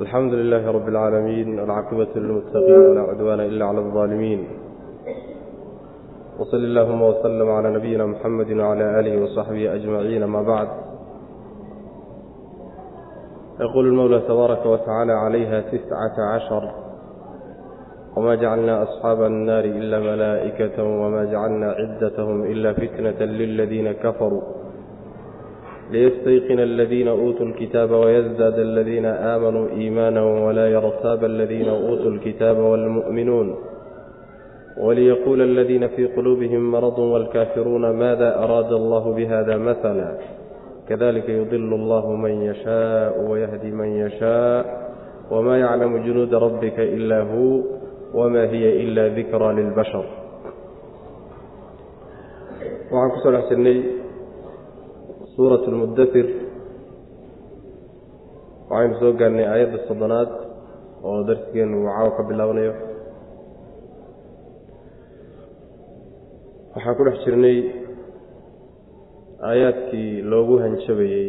alxamdu lilaahi rabi اlcaalamiin alcaaqibatu lilmuttaqiin walaa cudwaana ila cala aldaalimiin wsali allahuma wslm cala nabiyina muxamedi wcala aalihi wasaxbihi ajmaciin ama bacd yaquulu lmowla tabaaraka watacaala calayha tiscata cashar wma jacalna asxaaba annaari ila malaa'ikata wma jacalna ciddathm ila fitnata liladiina kafaruu aladiina uutuu lkitaaba wayasdaada aladiina aamanuu iimaana walaa yartaaba aladiina uutuu lkitaaba wاlmu'minuun waliyaquula aladiina fii quluubihim maradu wاlkaafiruuna maada araada allahu bihada mahala kadalika yudilu allahu man yashaau wayahdi man yashaa wma yaclamu junuuda rabbika ila hu wma hiya ila dikraa lilbashar waxaan ku soo dhex jirnay suurat lmudathir waxaynu soo gaarnay aayadda soddonaad oo darsigeenu caawa ka bilaabanayo. Waxaan ku dhex jirnay aayaadkii loogu hanjabayey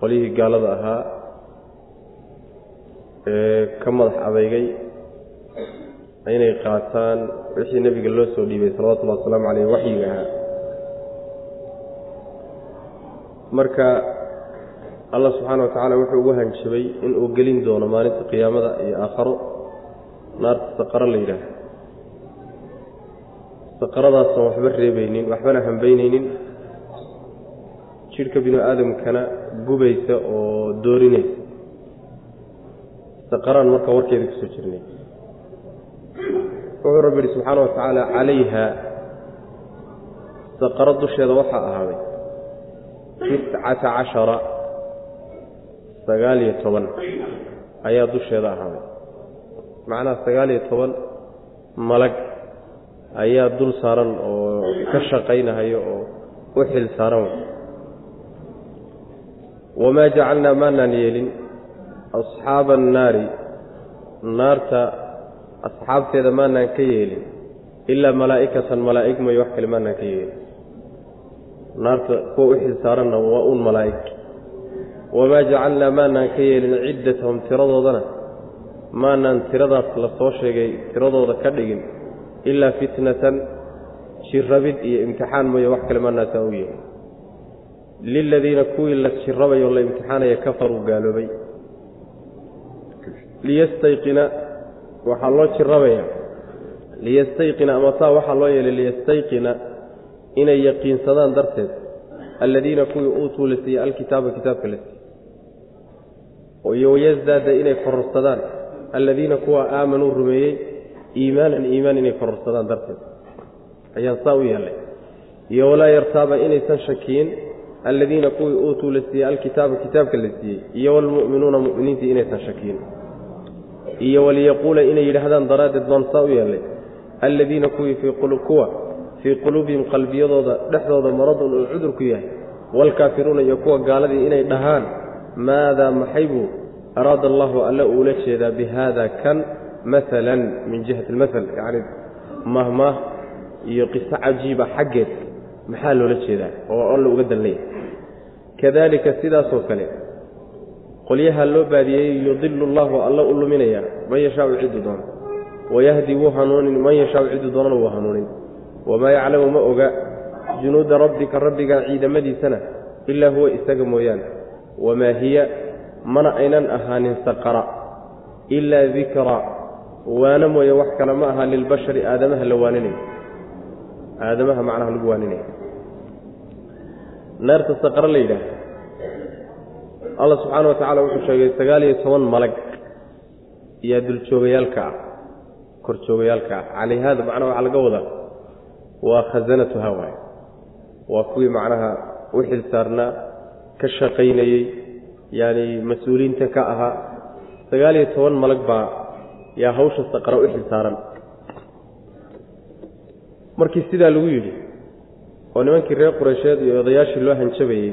qolyihii gaalada ahaa ee ka madax adeygay inay qaataan wixii nebiga loo soo dhiibay salawatullahi wasalaamu caleyh waxyiga ahaa marka allah subxaana wa tacaala wuxuu ugu hanjabay inuu gelin doono maalinta qiyaamada iyo aakharo. Naarta saqaro la yidhaaha saqaradaasoon waxba reebaynin waxbana hambaynaynin. Jidhka binu aadamkana gubaysa oo doorinaysa. Saqaraan marka warkeeda ku soo jirnay. Wuxuu rabbi yihi subxaana wa tacaala calayha. Saqaro dusheeda waxaa ahaaday tiscata cashara sagaal iyo toban ayaa dusheeda ahaaday macnaha sagaal iyo toban malag ayaa dul saaran oo ka shaqaynahayo oo u xil saaran wamaa jacalnaa maanaan yeelin asxaaba annaari naarta asxaabteeda maanaan ka yeelin ilaa malaa'ikatan malaa'ig mooye wax kale maanaan ka yeelin naarta kuwa u xil saaranna waa uun malaa'ig. Wamaa jacalnaa maanaan ka yeelin ciddatahum tiradoodana. Maanaan tiradaas la soo sheegay tiradooda ka dhigin ilaa fitnatan jirrabid iyo imtixaan mooye wax kale maanaan saa u yeelin. Liladiina kuwii la jirrabayoo la imtixaanaya kafaruu gaaloobay. Liyastayqina waxaa loo jirrabayaa liyastayqina ama taa waxaa loo yeelay liyastayqina inay yaqiinsadaan darteed alladiina kuwii uutuu la siiyey alkitaaba kitaabka la siiyey. Wayasdaada inay kororsadaan alladiina kuwa aamanuu rumeeyey iimaanan iimaan inay kororsadaan darteed. Ayaan saa u yeelay iyo walaa yartaaba inaysan shakiyin alladiina kuwii uutuu la siiyey alkitaaba kitaabka la siiyey. Iyo waalmu'minuuna mu'miniintii inaysan shakiyin. Iyo waliyaquula inay yidhaahdaan daraaddeed baan saa u yeelay alladiina kuwii kuwa fii quluubihim qalbiyadooda dhexdooda maradun uu cudur ku yahay waalkaafiruuna iyo kuwa gaaladii inay dhahaan maadaa maxay buu? Araada allahu alle uula jeedaa bihaada kan maalan min jihati almasal yacni mahmaah iyo qiso cajiiba xaggeed maxaa loola jeedaa oo alla uga dalnaya kadalika sidaasoo kale qolyaha loo baadiyeeyey yudilu allahu alla u luminaya man yashaau ciddu doono. Wayahdi wuu hanuunin man yashaau ciddu doonana wuu hanuunin wamaa yaclamu ma oga junuuda rabbika rabbiga ciidamadiisana ilaa huwa isaga mooyaane wamaa hiya mana aynan ahaanin saqara ilaa dikra waana mooye wax kale ma aha lilbashari aadamaha la waaninayo aadamaha macnaha lagu waaninaya naarta saqara la yidhaah allah subxaana wa tacaala wuxuu sheegay sagaal iyo toban malag yaa duljoogayaalka ah korjoogayaalka ah calayhaada macnaha waxaa laga wadaa waa khasanatuha waay. Waa kuwii macnaha u xil saarnaa ka shaqaynayey yaani mas'uuliyiinta ka ahaa. Sagaal iyo toban malag baa yaa hawsha saqara u xil saaran markii sidaa lagu yidhi oo nimankii reer qureysheed iyo odayaashii loo hanjabayey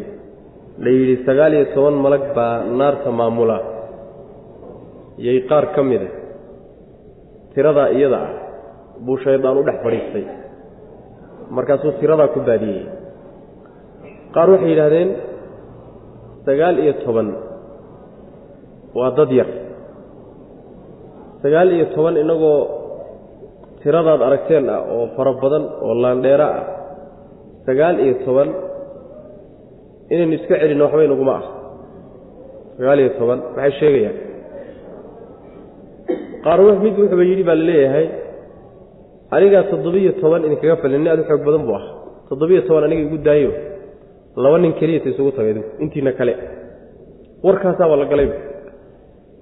la yidhi sagaal iyo toban malag baa naarta maamula. Yay qaar ka mida tiradaa iyada ah buu shaydaan u dhex fadhiistay markaasuu tiradaa ku baadiyey. Qaar waxay yidhaahdeen sagaal iyo toban waa dad yar. Sagaal iyo toban inagoo tiradaad aragteen ah oo fara badan oo laandheero ah. Sagaal iyo toban inaynu iska celinno waxba inaguma ah. Sagaal iyo toban maxay sheegayaan? Qaar mid wuxuuba yidhi baa la leeyahay anigaa toddobiyo toban idinkaga falin nin aad u xoog badan buu ah. Toddobiyo toban aniga igu daayo. Laba nin keliyata isugu tagay intiina kale. Warkaasaaba la galayba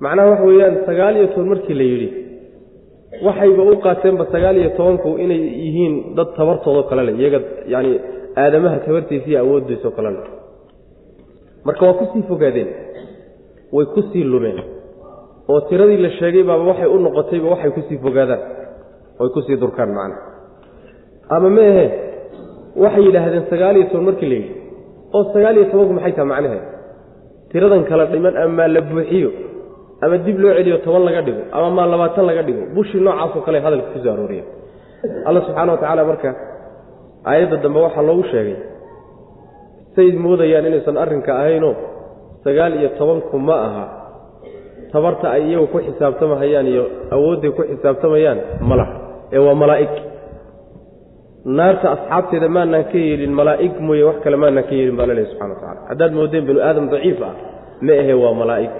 macnaha waxa weeyaan sagaal iyo toban markii la yidhi waxayba u qaateenba sagaal iyo tobanku inay yihiin dad tabartoodao kale leh iyaga yacani aadamaha tabartiisa iyo awooddiisao kale leh. Marka waa ku sii fogaadeen way ku sii lumeen. Oo tiradii la sheegay baaba waxay u noqotayba waxay ku sii fogaadaan oy ku sii durkaan macnaha ama meehe waxay yidhaahdeen sagaal iyo toban markii la yidhi oo sagaal iyo tobanku maxay taha macnaheed tiradan kala dhiman ama la buuxiyo ama dib loo celiyo toban laga dhigo ama maa labaatan laga dhigo bushii noocaasoo kale hadalka ku soo arooriya. Alla subxaana wa tacaala marka aayadda dambe waxaa loogu sheegay say moodayaan inaysan arrinka ahaynoo sagaal iyo tobanku ma aha. Tabarta ay iyagu ku xisaabtamahayaan iyo awoodday ku xisaabtamayaan ma laha ee waa malaa'ig. Naarta asxaabteeda maanaan ka yeelin malaa'ig mooye wax kale maanaan ka yeelin baa la lehy subxana wa tacala haddaad moodeen binu aadam daciif ah ma ahe waa malaa'ig.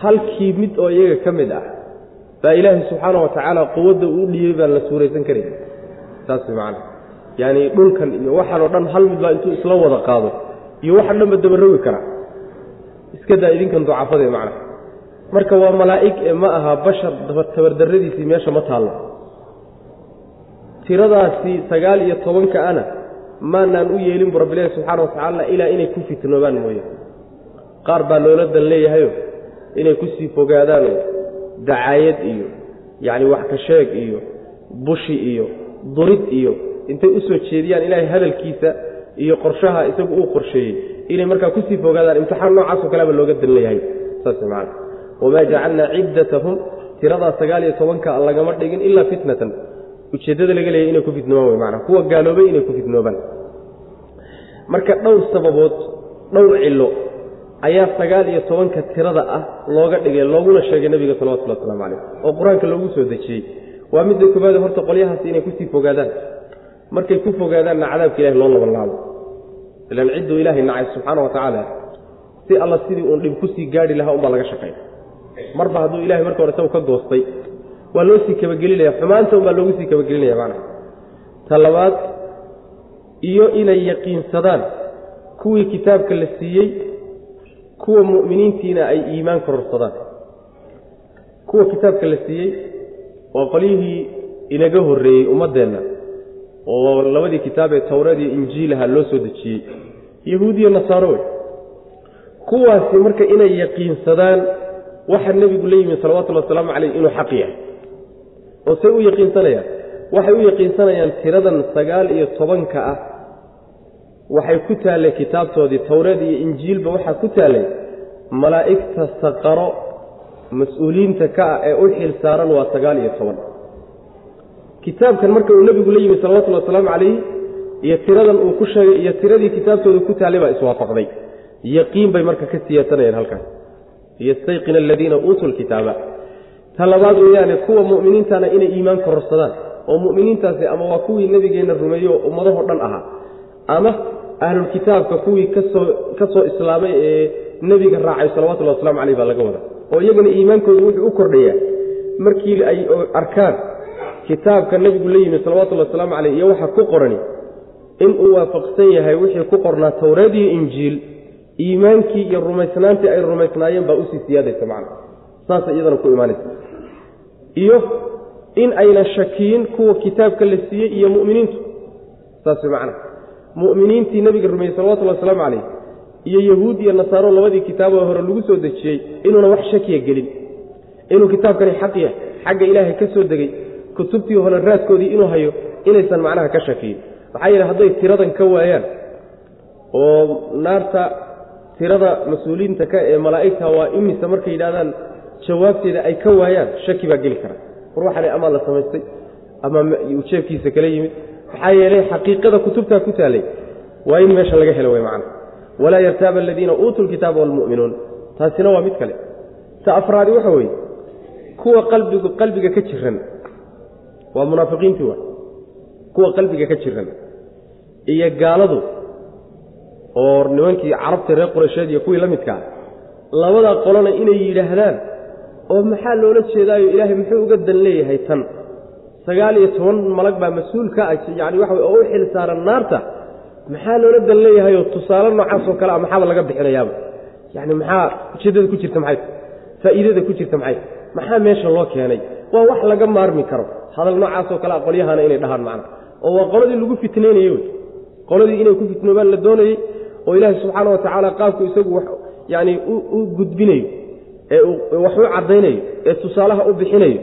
Halkii mid oo iyaga ka mid ah baa ilaahay subxaana wa tacaala quwadda uu dhiibay baan la suuraysan karin. Saas macana yaani dhulkan iyo waxaan oo dhan hal mid baa intuu isla wada qaado iyo waxaan dhanba dabarogi karaa iska daa idinkan ducafadee macna. Marka waa malaa'ig ee ma aha bashar tabardarradiisii meesha ma taallo tiradaasi sagaal iyo tobanka ana maanaan u yeelin bu rabbilahi subxaana wa tacaala ilaa inay ku fitnoobaan mooye. Qaar baa loola dan leeyahayo inay ku sii fogaadaanoo dacaayad iyo yacni wax ka sheeg iyo bushi iyo durid iyo intay u soo jeediyaan ilaahay hadalkiisa iyo qorshaha isagu uu qorsheeyey. Inay markaa ku sii fogaadaan imtixaan noocaasoo kaleba looga dan leeyahay saas macana wamaa jacalnaa ciddatahum tiradaa sagaal iyo tobanka lagama dhigin ilaa fitnatan ujeeddada laga leeyay inay ku fitnoobaan wey maanaa kuwa gaaloobay inay ku fitnoobaan marka dhowr sababood dhowr cillo ayaa sagaal iyo tobanka tirada ah looga dhigay looguna sheegay nebiga salawatullah waslamu calayh oo qur'aanka loogu soo dejiyey. Waa midda koobaade horta qolyahaasi inay ku sii fogaadaan. Markay ku fogaadaanna cadaabka ilahi loo labanlaabo. Ilaan cidduu ilaahay nacay subxaana wa tacaala si alla sidii uun dhib ku sii gaadhi lahaa unbaa laga shaqay marba hadduu ilahay marka hore isagu ka goostay waa loo sii kabagelinaya xumaanta unbaa loogu sii kabagelinaya macnaha. Ta iyo inay yaqiinsadaan kuwii kitaabka la siiyey kuwa mu'miniintiina ay iimaan kororsadaan. Kuwa kitaabka la siiyey waa qolyihii inaga horreeyey ummaddeenna oo labadii kitaab ee towreed iyo injiilaha loo soo dejiyey. Yahuud iyo nasaaro wey. Kuwaasi marka inay yaqiinsadaan waxa nebigu la yimi salawatullhi wasalaamu caleyh inuu xaq yahay oo say u yaqiinsanayaan. Waxay u yaqiinsanayaan tiradan sagaal iyo tobanka ah. Waxay ku taallay kitaabtoodii towreed iyo injiilba waxaa ku taallay malaa'igta saqaro mas'uuliyiinta ka ah ee u xil saaran waa sagaal iyo toban. Kitaabkan marka uu nebigu la yimi salawatullhi wasalaamu calayh iyo tiradan uu ku sheegay iyo tiradii kitaabtooda ku taallay baa iswaafaqday. Yaqiin bay marka ka siyaasanayeen halkaas yastayqina aladiina uutuu lkitaaba ta labaad weeyaane kuwa mu'miniintana inay iimaan kororsadaan oo mu'miniintaasi ama waa kuwii nebigeenna rumeeyey oo ummadahoo dhan ahaa ama ahlulkitaabka kuwii ka soo ka soo islaamay ee nebiga raacay salawatullahi waslamu caleyh baa laga wada oo iyagana iimaankoodu wuxuu u kordhayaa markii ay arkaan kitaabka nebigu la yimi salawatullahi wasalaamu caleyh iyo waxa ku qorani inuu waafaqsan yahay wixii ku qornaa towreed iyo injiil iimaankii iyo rumaysnaantii ay rumaysnaayeen baa u sii siyaadaysa macna. Saasay iyadana ku imaanaysa iyo in ayna shakiyin kuwa kitaabka la siiyey iyo mu'miniintu. Saas way macna. Mu'miniintii nebiga rumeeyey salawatullahi wasalaamu calayh iyo yahuud iyo nasaaro labadii kitaaboo hore lagu soo dejiyey inuuna wax shakiya gelin. Inuu kitaabkani xaq yahay xagga ilaahay ka soo degey kutubtii hore raadkoodii inuu hayo inaysan macnaha ka shakiyin maxaa yeele hadday tiradan ka waayaan oo naarta tirada mas'uuliyiinta ka ee malaa'igta waa imisa markay yidhahdaan jawaabteeda ay ka waayaan shaki baa geli kara. War waxaana amaa la samaystay ama ujeebkiisa kala yimid. Maxaa yeelay xaqiiqada kutubtaa ku taalay waa in meesha laga helo wey macana walaa yartaaba aladiina uutuu lkitaaba waalmu'minuun taasina waa mid kale. Ta afraadi waxa weeye kuwa qalbigu qalbiga ka jiran waa munaafiqiintii wa kuwa qalbiga ka jiran iyo gaaladu oo nimankii carabta reer quraysheed iyo kuwii la midkaa labadaa qolona inay yidhaahdaan oo maxaa loola jeedaayo ilaahay muxuu uga dan leeyahay tan? Sagaal iyo toban malag baa mas'uul ka ah yani waxa oo u xil saaran naarta. Maxaa loola dan leeyahayoo tusaale noocaasoo kale a maxaaba laga bixinayaaba? Yani maxaa ujeeddada ku jirta maxay? Faa'iidada ku jirta maxay? Maxaa meesha loo keenay? Waa wax laga maarmi karo. Hadal noocaasoo kale a qolyahana inay dhahaan macna. Oo waa qoladii lagu fitnaynayey wey. Qoladii inay ku fitnoobaan la doonayey oo ilaahay subxaana wa tacaala qaabku isagu yani u gudbinayo ee wax caddaynayo ee tusaalaha u bixinayo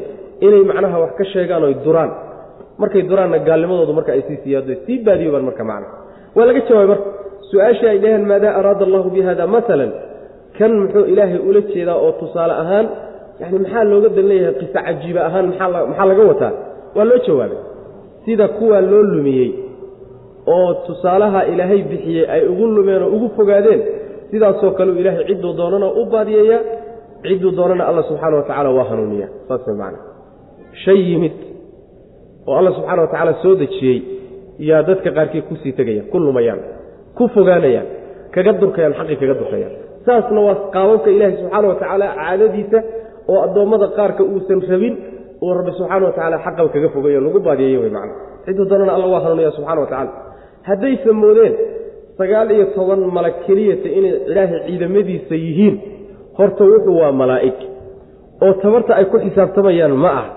inay macnaha wax ka sheegaan oy duraan. Markay duraanna gaalnimadoodu marka ay sii siyaado sii baadiyobaan marka macna. Waa laga jawaabay marka su'aashii ay dhaheen maadaa araada allahu bi hada maalan kan muxuu ilaahay ula jeedaa oo tusaale ahaan yani maxaa looga dan leeyahay qiso cajiiba ahaan maxaa laga wataa? Waa loo jawaabay. Sida kuwaa loo lumiyey oo tusaalaha ilaahay bixiyey ay ugu lumeen oo ugu fogaadeen sidaasoo kaleu ilaahay cidduu doonana u baadiyeeya cidduu doonana alla subxaana wa tacala waa hanuuniya saas way macana shay yimid oo alla subxaana wa tacaala soo dejiyey yaa dadka qaarkii ku sii tegayaan ku lumayaan ku fogaanayaan kaga durkayaan xaqii kaga durkayaan. Saasna waa qaababka ilaahay subxaana wa tacaala caadadiisa oo addoommada qaarka uusan rabin uu rabbi subxaana wa tacala xaqaba kaga fogayo lagu baadiyeeyo way macana cidduu doonana alla waa hanuuniya subxana wa tacala haddaysa moodeen sagaal iyo toban malag keliyata inay ilaahay ciidamadiisa yihiin horta wuxuu waa malaa'ig oo tabarta ay ku xisaabtamayaan ma ah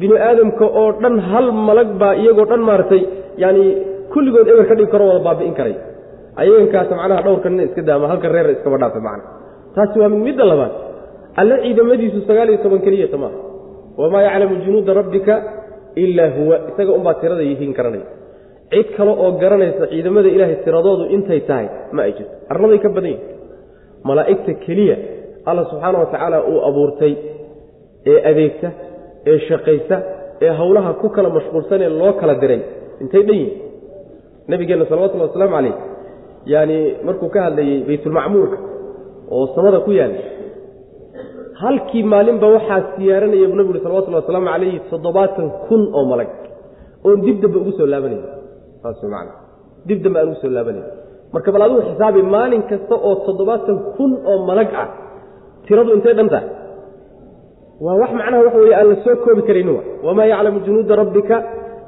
bini aadamka oo dhan hal malag baa iyagoo dhan maaragtay yaani kulligood eber ka dhigi karo wada baabi'in karay. Ayagankaas macnaha dhowrka nin iska daama halka reer iskaba dhaafa macna. Taasi waa mid midda labaad. Alle ciidamadiisu sagaal iyo toban keliyata maaha wamaa yaclamu junuuda rabbika ilaa huwa isaga unbaa tirada yihiin garanaya. Cid kale oo garanaysa ciidamada ilaahay tiradoodu intay tahay ma ay jirto. Arladay ka badan yihiin malaa'igta keliya alla subxaana wa tacaala uu abuurtay ee adeegta ee shaqaysa ee howlaha ku kala mashquulsan ee loo kala diray. Intay dhan yihiin nabigeenna salawatullhi wasalaamu calayh. Yaani markuu ka hadlayey baytulmacmuurka oo samada ku yaalla halkii maalinba waxaa siyaaranaya buu nabigu uri salawatullahi wasalaamu calayhi toddobaatan kun oo malag oon dib dambe ugu soo laabanaya saas man dib dambe aan ugu soo laabanaya marka bal adigu xisaabi maalin kasta oo toddobaatan kun oo malag ah tiradu intay dhan tahay? Waa wax macnaha waxa weye aan la soo koobi karayni wa wamaa yaclamu junuuda rabbika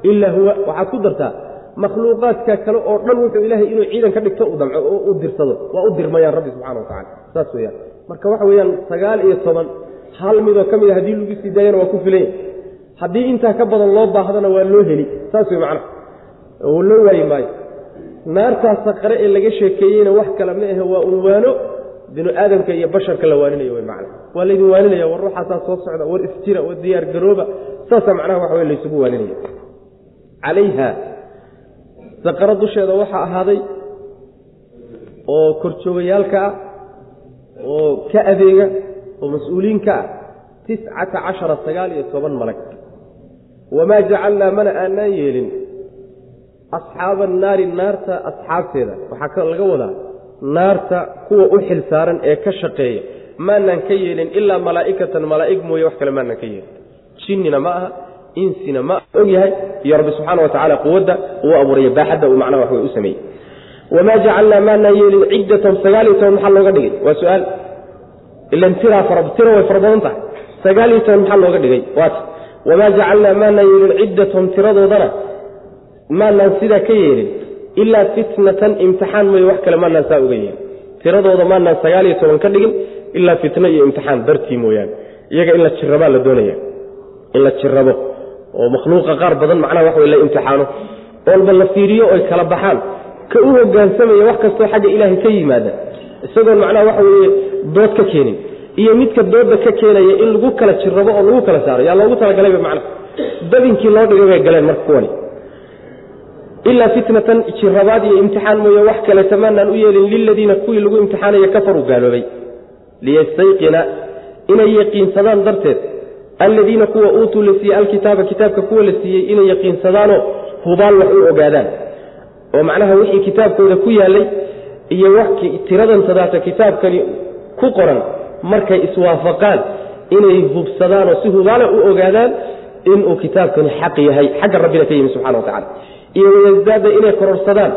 ilaa huwa. Waxaad ku dartaa makhluuqaadka kale oo dhan wuxuu ilaahay inuu ciidan ka dhigto u damco oo u dirsado waa u dirmayaan rabbi subxana wa tacala saas weyaan marka waxa weeyaan sagaal iyo toban hal midoo ka mid a haddii lagu sii daayana waa ku filanya haddii intaa ka badan loo baahdana waa loo heli. Saas wey macnaha. Oo loo waayi maayo naartaas saqare ee laga sheekeeyeyna wax kale ma ahe waa unwaano binu aadamka iyo basharka la waaninayo wey macna. Waa laydin waaninaya war ruuxaasaa soo socda war isjira war diyaar garooba saasaa macnaha waxa wey laysugu waaninaya. Calayha saqaro dusheeda waxaa ahaaday oo korjoogayaalka ah oo ka adeega oo mas'uuliinka ah tiscata cashara sagaal iyo toban malag. Wamaa jacalnaa mana aanaan yeelin asxaaba annaari naarta asxaabteeda. Waxaa laga wadaa naarta kuwa u xil saaran ee ka shaqeeya. Maanaan ka yeelin ilaa malaa'ikatan malaa'ig mooye wax kale maanaan ka yeelin. Jinnina ma aha insina ma og yahay iyo rabbi subxaana wa tacaala quwadda uu abuuraya baaxadda uu macnaha wax way u sameeyey. Wamaa jacalnaa maanaan yeelin ciddatahum sagaal iyo toban maxaa looga dhigay? Waa su'aal. Ilan tiraa tira way fara badan tahay. Sagaal iyo toban maxaa looga dhigay? Waata wamaa jacalnaa maanaan yeelin ciddatahum tiradoodana maanaan sidaa ka yeelin ilaa fitnatan imtixaan mooye wax kale maanaan saa uga yeelin. Tiradooda maanaan sagaal iyo toban ka dhigin ilaa fitno iyo imtixaan dartii mooyaane iyaga in la jirabaa la doonaya in la jirabo oo makhluuqa qaar badan macnaha wax wey la imtixaano. Oolba la fiiriyo oy kala baxaan ka u hogaansamaya wax kastoo xagga ilaahay ka yimaada. Isagoon macnaha waxa weeye dood ka keenin iyo midka doodda ka keenaya in lagu kala jirabo oo lagu kala saaro yaa loogu talagalayba macnaha. Dabinkii loo dhigay bay galeen marka kuwani ilaa fitnatan jirabaad iyo imtixaan mooye wax kale tamaanaan u yeelin liladiina kuwii lagu imtixaanaya kafaruu gaaloobay liyastayqina inay yaqiinsadaan darteed alladiina kuwa uutuu la siiyey alkitaaba kitaabka kuwa la siiyey inay yaqiinsadaanoo hubaal wax u ogaadaan oo macnaha wixii kitaabkooda ku yaallay iyo wax tiradan kitaabkani ku qoran markay iswaafaqaan inay hubsadaan oo si hubaale u ogaadaan inuu kitaabkani xaq yahay xagga rabbina ka yimi subxana wa tacala iyo wayasdaada inay kororsadaan.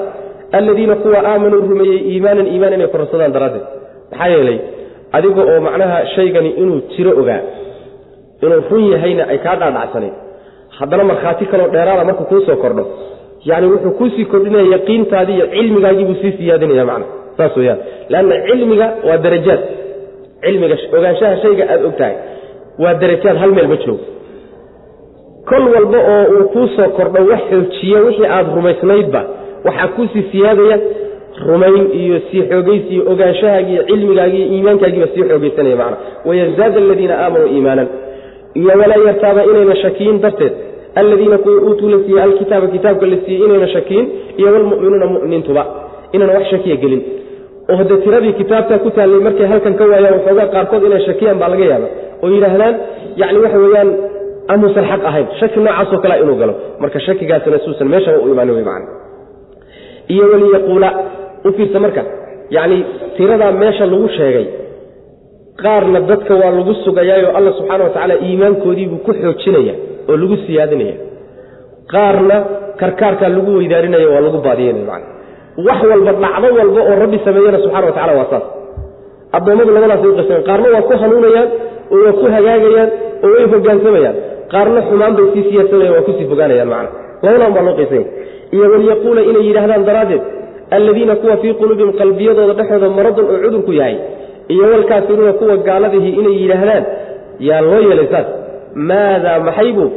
Alladiina kuwa aamanuu rumeeyey iimaanan iimaan inay kororsadaan daraaddeed. Maxaa yeelay adiga oo macnaha shaygani inuu jiro ogaa inuu run yahayna ay kaa dhaadhacsanayd haddana markhaati kaloo dheeraada markuu kuu soo kordho yani wuxuu kuusii kordhinaya yaqiintaadii iyo cilmigaagiibuu sii siyaadinaya macna. Saas weyaan leanna cilmiga waa darajaad. Cilmiga ogaanshaha shayga aada og tahay waa darajaad hal meel ma joogo kol walba oo uu kuu soo kordho wax xoojiya wixii aada rumaysnaydba waxaa kuusii siyaadaya rumayn iyo sii xoogaysi iyo ogaanshahaagi iyo cilmigaagi iyo iimaankaagiiba sii xoogaysanaya macna. Wayasdaada aladiina aamanuu iimaanan. Iyo walaa yartaaba inayna shakiyin darteed aladiina kuwa uutuu la siiyey alkitaaba kitaabka la siiyey inayna shakiyin iyo walmu'minuuna mu'miniintuba inayna wax shakiya gelin. Oo tiradii kitaabtaa ku taallay markay halkan ka waayaan waxoogaa qaarkood inay shakiyaan baa laga yaaba oo yidhaahdaan yani waxa weeyaan amuusan xaq ahayn. Shaki noocaasoo kalea inuu galo. Marka shakigaasina suusan meeshaba u imaani wey macana iyo waliyaquula u fiirsa marka yacni tiradaa meesha lagu sheegay qaarna dadka waa lagu sugayaayo alla subxaana wa tacaala iimaankoodiibuu ku xoojinaya oo lagu siyaadinaya. Qaarna karkaarkaa lagu weydaarinaya waa lagu baadiyanaya macana wax walba dhacdo walba oo rabbi sameeyena subxana wa tacala waa saas. Addoommadu labadaasay uqayseen qaarna waa ku hanuunayaan oo waa ku hagaagayaan oo way hogaansamayaan qaarna xumaan bay sii siyaadsanayan waa ku sii fogaanayaan macana labadan baa loo qaysanya iyo walyaquula inay yidhaahdaan daraaddeed alladiina kuwa fii quluubihim qalbiyadooda dhexooda maradun oo cudurku yahay iyo walkaafiruuna kuwa gaaladihii inay yidhaahdaan yaa loo yeelay saas. Maadaa maxaybuu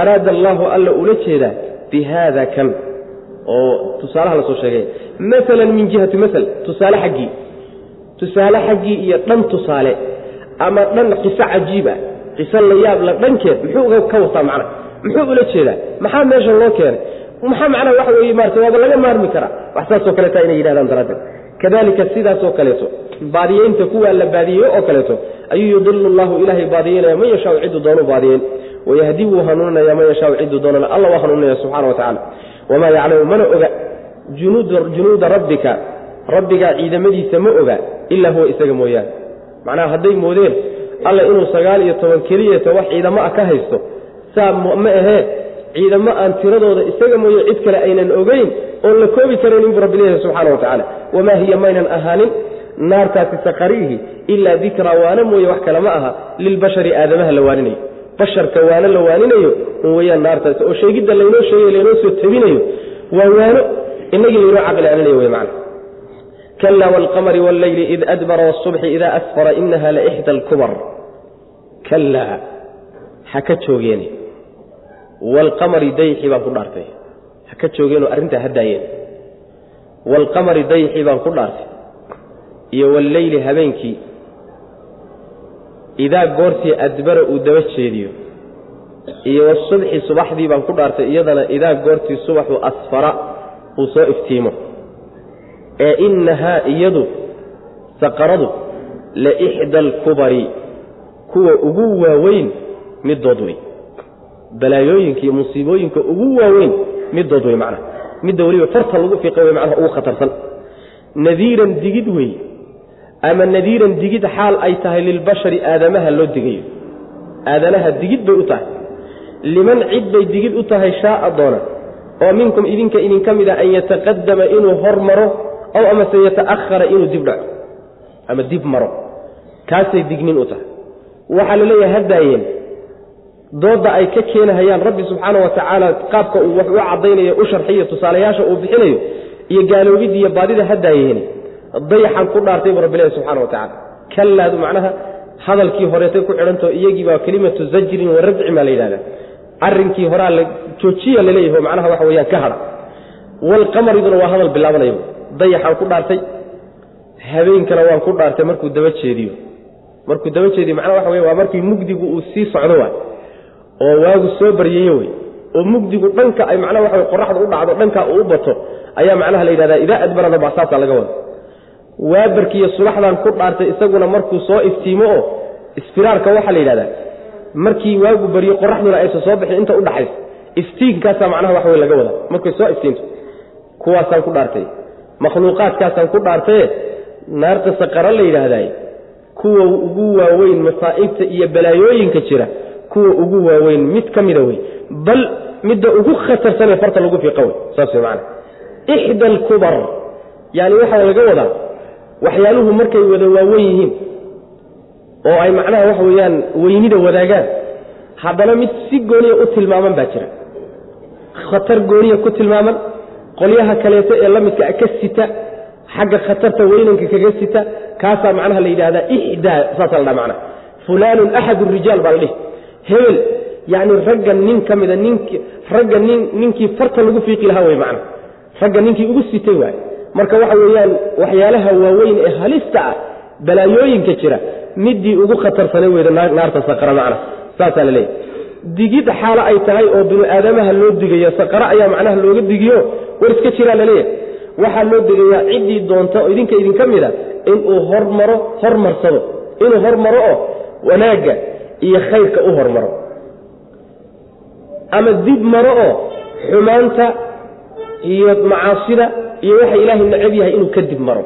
araada allaahu alla ula jeedaa bi haada kan. Oo tusaalaha la soo sheegay. Maalan min jihati maal tusaale xaggii. Tusaale xaggii iyo dhan tusaale. Ama dhan qiso cajiib ah qiso la yaab la dhankeed muxuu ka wataa macna? Muxuu ula jeedaa? Maxaa meesha loo keenay? Maxaa macnaha waxa weeye maarata waaba laga maarmi karaa. Wax saasoo kaleeta inay yidhahdaan daraaddeed. Kadalika sidaasoo kaleeto baadiyeynta kuwaa la baadiyeeyo oo kaleeto ayuu yudilu llahu ilaahay baadiyeynaya man yashaau cidduu doonu baadiyeyn wayahdi wuu hanuuninaya man yashaau cidduu doonana alla waa hanuuninaya subxana wa tacala wamaa yaclamu mana oga. Junuuda rabbika rabbigaa ciidamadiisa ma oga ilaa huwa isaga mooyaane. Macnaha hadday moodeen alla inuu sagaal iyo toban keliyeeto wax ciidamo ah ka haysto saa ma ahee ciidamo aan tiradooda isaga mooye cid kale aynan ogeyn oon la koobi karayn inbuu rabbi leeyahay subxana wa tacaala. Wamaa hiya maynan ahaanin naartaasi saqariihi ilaa dikraa waana mooye wax kale ma aha lilbashari aadamaha la waaninayo. Basharka waano la waaninayo un weyaan naartaasi oo sheegidda laynoo sheegay laynoo soo tabinayo waa waano inagii laynoo caqli celinayo wey macana kala waalqamari walleyli id adbara wاsubxi ida asfara inaha laixda alkubar kalaa ha ka joogeene waalqamari dayxi baan ku dhaartay ha ka joogeenoo arrintaa ha daayeen waalqamari dayxi baan ku dhaartay iyo walleyli habeenkii idaa goortii adbara uu daba jeediyo iyo wasubxi subaxdii baan ku dhaartay iyadana idaa goortii subaxu asfara uu soo iftiimo ee innahaa iyadu saqaradu la ixda alkubari kuwa ugu waaweyn middood wey balaayooyinka iyo musiibooyinka ugu waaweyn middood wey macnaha. Midda weliba farta lagu fiiqa wey macnaha ugu khatarsan. Nadiiran digid wey ama nadiiran digid xaal ay tahay lilbashari aadamaha loo digayo. Aadanaha digid bay u tahay. Liman cid bay digid u tahay shaaa doona. Oo minkum idinka idinka mid a an yataqadama inuu hor maro ow amase yata'ahara inuu dib dhaco ama dib maro. Kaasay dignin u tahay. Waxaa la leeyahay haddaayeen doodda ay ka keenahayaan rabbi subxaana wa qaabka uu wax u caddaynayo u sharxiyo tusaalayaasha uu bixinayo iyo gaaloobidda iyo baadida haddaayeen dayaxan ku dhaartay buu rabbi subxana wa kallaadu macnaha hadalkii horeetay ku xidhantao iyagiibaa kelimatu zajrin wa radcin baa la yidhahdaa. Arrinkii horaa la joojiya laleeyaho macnaha waxa weyaan ka hadha. Walqamariduna waa hadal bilaabanaya dayaxaan ku dhaartay habeenkana waan ku dhaartay markuu daba jeediyo. Markuu daba jeediyo macnaha waxa wey waa markii mugdigu uu sii socdo waay. Oo waagu soo baryayo wey oo mugdigu dhanka ay macnaha waxa qoraxda u dhacdo dhanka uu u bato ayaa macnaha la yidhahdaa idaa adbarada baa saasaa laga wada waabarkiiyo subaxdaan ku dhaartay isaguna markuu soo iftiimo oo isfiraarka waxaa la yidhahdaa. Markii waagu baryo qoraxduna aysan soo bixin inta udhaxaysa iftiinkaasaa macnaha wax wey laga wada markay soo iftiinto kuwaasaan ku dhaartay makhluuqaadkaasaan ku dhaartaye naarta saqara la yidhaahdaay kuwa ugu waaweyn masaa'ibta iyo balaayooyinka jira kuwa ugu waaweyn mid ka mida wey bal midda ugu khatarsanee farta lagu fiiqa wey saas wey maana ixda alkubar yani waxaa laga wadaa waxyaaluhu markay wada waawen yihiin oo ay macnaha waxa weeyaan weynida wadaagaan haddana mid si gooniya u tilmaaman baa jira. Khatar gooniya ku tilmaaman qolyaha kaleeto ee la midka ka sita xagga khatarta weynanka kaga sita kaasaa macnaha la yidhahdaa ixdaa saasaa la dhaha macnaha. Fulaanun axad rijaal baa la dhihi. Hebel yacni ragga nin ka mida nink ragga nin ninkii farta lagu fiiqi lahaa wey macna ragga ninkii ugu sitay waay. Marka waxa weeyaan waxyaalaha waaweyn ee halista ah balaayooyinka jira midii ugu khatarsanay weyda naarta saqara macna saasaa la leeyahy digid xaalo ay tahay oo binu aadamaha loo digayo saqara ayaa macnaha looga digiyo war iska jiraa la leeyahay waxaa loo digayaa ciddii doonta oo idinka idinka mida inuu hormaro hormarsado inuu hormaro oo wanaagga iyo khayrka u hormaro. Ama dib maro oo xumaanta iyo macaasida iyo waxa ilaahay necab yahay inuu ka dib maro.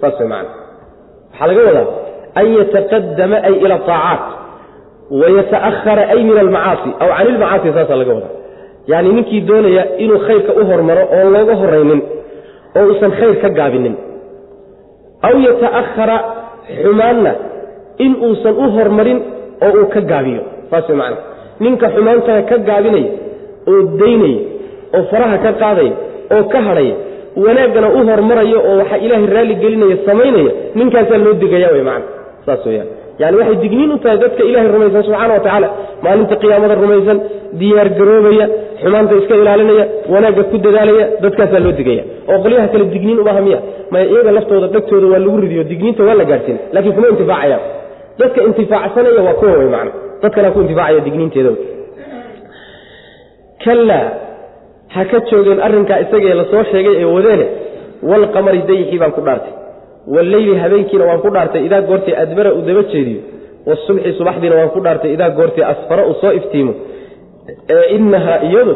Saas way macana waxaa laga wadaa an yataqadama ay ila aacaat wayata'ahara ay min almacaasi aw can ilmacaasi saasaa laga wadaa yacni ninkii doonaya inuu khayrka u hormaro oon looga horaynin oo uusan khayr ka gaabinin aw yata'ahara xumaanna in uusan u hormarin oo uu ka gaabiyo saas way macana ninka xumaantaha ka gaabinaya oo daynaya oo faraha ka qaadaya oo ka hadhaya wanaaggana u hormaraya oo waxa ilaahay raalli gelinaya samaynaya ninkaasaa loo digaya wey macana saas weyaan yani waxay digniin u tahay dadka ilahay rumaysan subxana wa tacaala maalinta qiyaamada rumaysan diyaar garoobaya xumaanta iska ilaalinaya wanaagga ku dadaalaya dadkaasaa loo digaya. Oo qolyaha kale digniin umaha miya. Maya iyaga laftooda dhegtooda waa lagu ridiyo digniinta waa la gaadhsiin lakiin kuma intifaacayaan. Dadka intifaacsanaya waa kuwa wey macana dadkana ku intifaacaya digniinteeda kallaa ha ka joogeen arrinkaa isagee la soo sheegay ee wadeene walqamari dayixii baan ku dhaartay walleyli habeenkiina waan ku dhaartay idaa goortay adbara uu daba jeediyo wasubxi subaxdiina waan ku dhaartay idaa goortay asfara uu soo iftiimo. Ee innahaa iyadu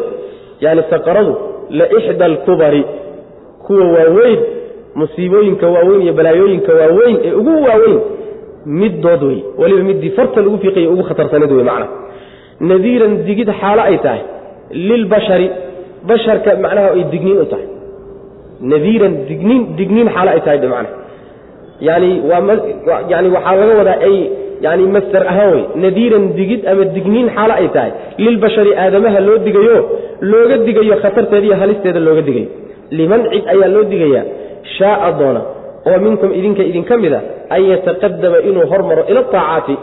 yani saqaradu la ixda alkubari kuwa waaweyn musiibooyinka waaweyn iyo balaayooyinka waaweyn ee ugu waaweyn middood wey weliba middii farta lagu fiiqay ugu khatarsaneed wey macna. Nadiiran digid xaalo ay tahay. Lilbashari basharka macnaha ay digniin u tahay. Nadiiran digniin digniin xaalo ay tahay macnaha yani waa yani waxaa laga wadaa ay yani masder ahaan wey nadiiran digid ama digniin xaalo ay tahay. Lilbashari aadamaha loo digayo looga digayo khatarteeda iyo halisteeda looga digayo liman cid ayaa loo digayaa shaaa doona. Oo minkum idinka idinka mid a an yataqadama inuu hormaro ila aacaati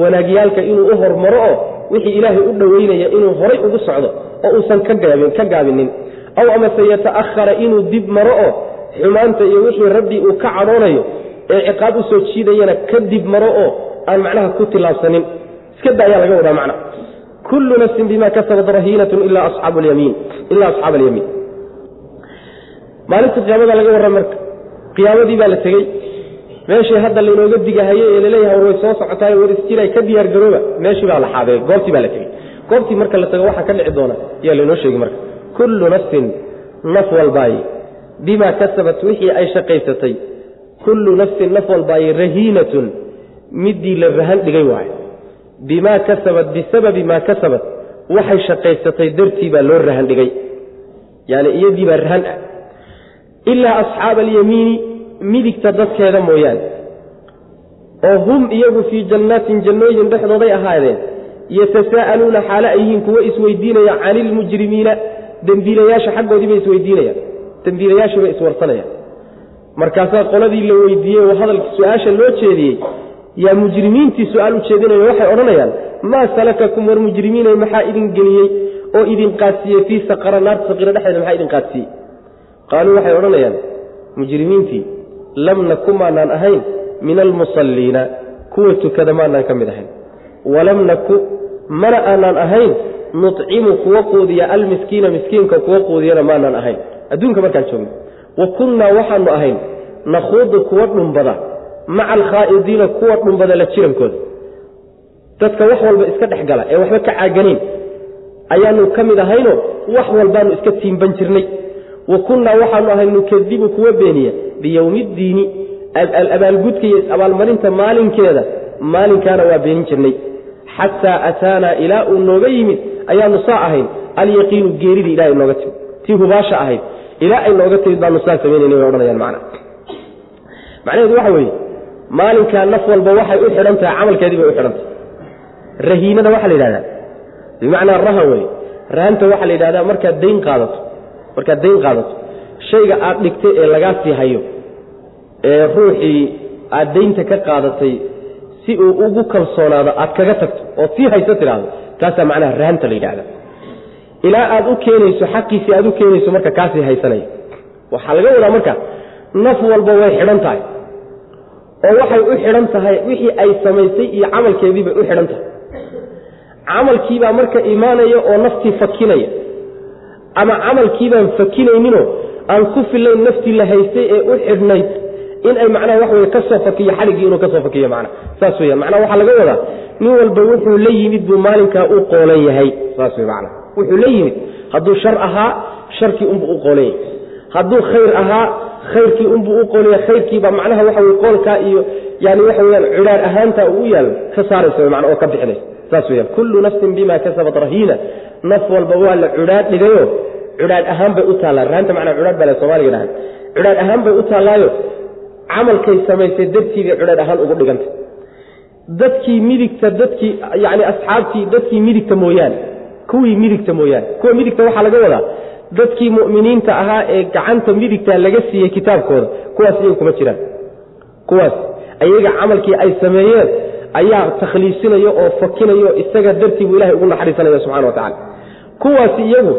wanaagyaalka inuu u hormaro oo wixii ilaahay u dhoweynaya inuu horay ugu socdo oo uusan ka gaabinin. Aw amase yata'ahara inuu dib maro oo xumaanta iyo wixii rabbi uu ka cadhoonayo ee ciqaab u soo jiidayana ka dib maro oo aan macnaha ku tilaabsanin. Iska da ayaa laga wadaa macna. Kullu nafsin bima kasabat rahiinatun ila asxaab alyamiin ilaa maalinta qiyaamada laga warram marka qiyaamadii baa la tegey. Meeshii hadda laynooga digahayey ee la leeyahay way soo socotaay war isjiray ka diyaar garooba meeshii baa la xaaday goobtii baa la tegey. Goobtii marka la tago waxaa ka dhici doona ayaa laynoo sheegi marka. Kullu nafsin naf walbaaye bimaa kasabat wixii ay shaqaysatay kullu nafsin naf walbaaye rahiinatun midii la rahan dhigay waayo bimaa kasabat bisababi maa kasabat waxay shaqaysatay dartii baa loo rahan dhigay. Yani iyadii baa rahan ah. Ilaa asxaaba alyamiini midigta dadkeeda mooyaane oo hum iyagu fii jannaatin jannooyin dhexdooday ahaadeen yatasaa'aluuna xaale ay yihiin kuwo isweydiinaya cani ilmujrimiina dembiilayaasha xaggoodii bay isweydiinayaan dembiilayaashii bay iswarsanayaan markaasaa qoladii la weydiiyey oo hadalka su'aasha loo jeediyey yaa mujrimiintii su'aal u jeedinayo waxay odhanayaan maa salakakum war mujrimiinay maxaa idin geliyey oo idin qaadsiiyey fii saqara naarta saqiira dhexdeeda maxaa idin qaadsiiyey? Qaaluu waxay odhanayaan mujrimiintii lam naku maanaan ahayn min almusalliina kuwa tukada maanaan ka mid ahayn. Walam naku mana aanaan ahayn nucimu kuwa quudiya almiskiina miskiinka kuwa quudiyana maanaan ahayn. Adduunka markaan joogno wa kunnaa waxaanu ahayn nakhuudu kuwa dhumbada maca alkhaa'idiina kuwa dhumbada la jirankooda. Dadka wax walba iska dhex gala ee waxba ka caaganayn ayaanu ka mid ahayno wax walbaanu iska tiimban jirnay. Wa kunnaa waxaanu ahay nukadibu kuwa beeniya biyowmi ddiini abaalgudka iyo abaalmarinta maalinkeeda maalinkaana waa beenin jirnay. Xataa ataanaa ilaa uu nooga yimid ayaanu saa ahayn alyaqiinu geeridii ilahay nooga timid tii hubaasha ahayd ilaa ay nooga timid baanu saa samaynayna way odhanayaan macna. macnaheedu waxa weeye maalinkaa naf walba waxay u xidhan tahay camalkeedii bay u xidhan tahay. Rahiinada waxaa la yidhahdaa bimacnaa raha wey rahanta waxaa la yidhahdaa markaad dayn qaadato markaad dayn qaadato shayga aad dhigtay ee lagaa sii hayo ee ruuxii aad daynta ka qaadatay si uu ugu kalsoonaado aad kaga tagto ood sii hayso tidhaahdo taasaa macnaha rahanta la yidhahda ilaa aad u keenayso xaqiisii aad u keenayso marka kaasii haysanaya waxaa laga wadaa marka naf walba way xidhan tahay. Oo waxay u xidhan tahay wixii ay samaysay iyo camalkeediibay u xidhan tahay. Camalkiibaa marka imaanaya oo naftii fakinaya. Ama camalkiibaan fakinayninoo aan ku filayn naftii la haystay ee u xidhnayd in ay macnaha wax wey ka soo fakiyo xaliggii inuu ka fakiyo macna. Saas weya macnaha waxaa laga wadaa nin walba wuxuu la yimid buu maalinkaa u qoolan yahay. Saas wey macna wuxuu la yimid hadduu shar ahaa sharkii unbuu u qoolan yahay hadduu khayr ahaa khayrkii unbuu u qoolaya khayrkiibaa macnaha waxa wey qoolkaa iyo yani waxa weyaan cidhaar ahaanta uu u yaalo ka saaraysa mana oo ka bixinaysa. Saas weyaan kullu nafsin bima kasabat rahiina. Naf walba waa la cidhaadh dhigayo. Cidhaadh ahaan bay u taallaa raanta macnaa cidhaadh baa la soomaaliga dhahay cidhaadh ahaan bay u taallaayo camalkay samaysay dartiibay cidhaadh ahaan ugu dhigantay dadkii midigta dadkii yani asxaabtii dadkii midigta mooyaane kuwii midigta mooyaane. Kuwa midigta waxaa laga wadaa dadkii mu'miniinta ahaa ee gacanta midigta laga siiyey kitaabkooda. Kuwaas iyaga kuma jiraan. Kuwaas ayaga camalkii ay sameeyeen ayaa takhliisinaya oo fakinayo isaga dartii buu ilahay ugu naxariisanaya subxana wa tacala kuwaasi iyagu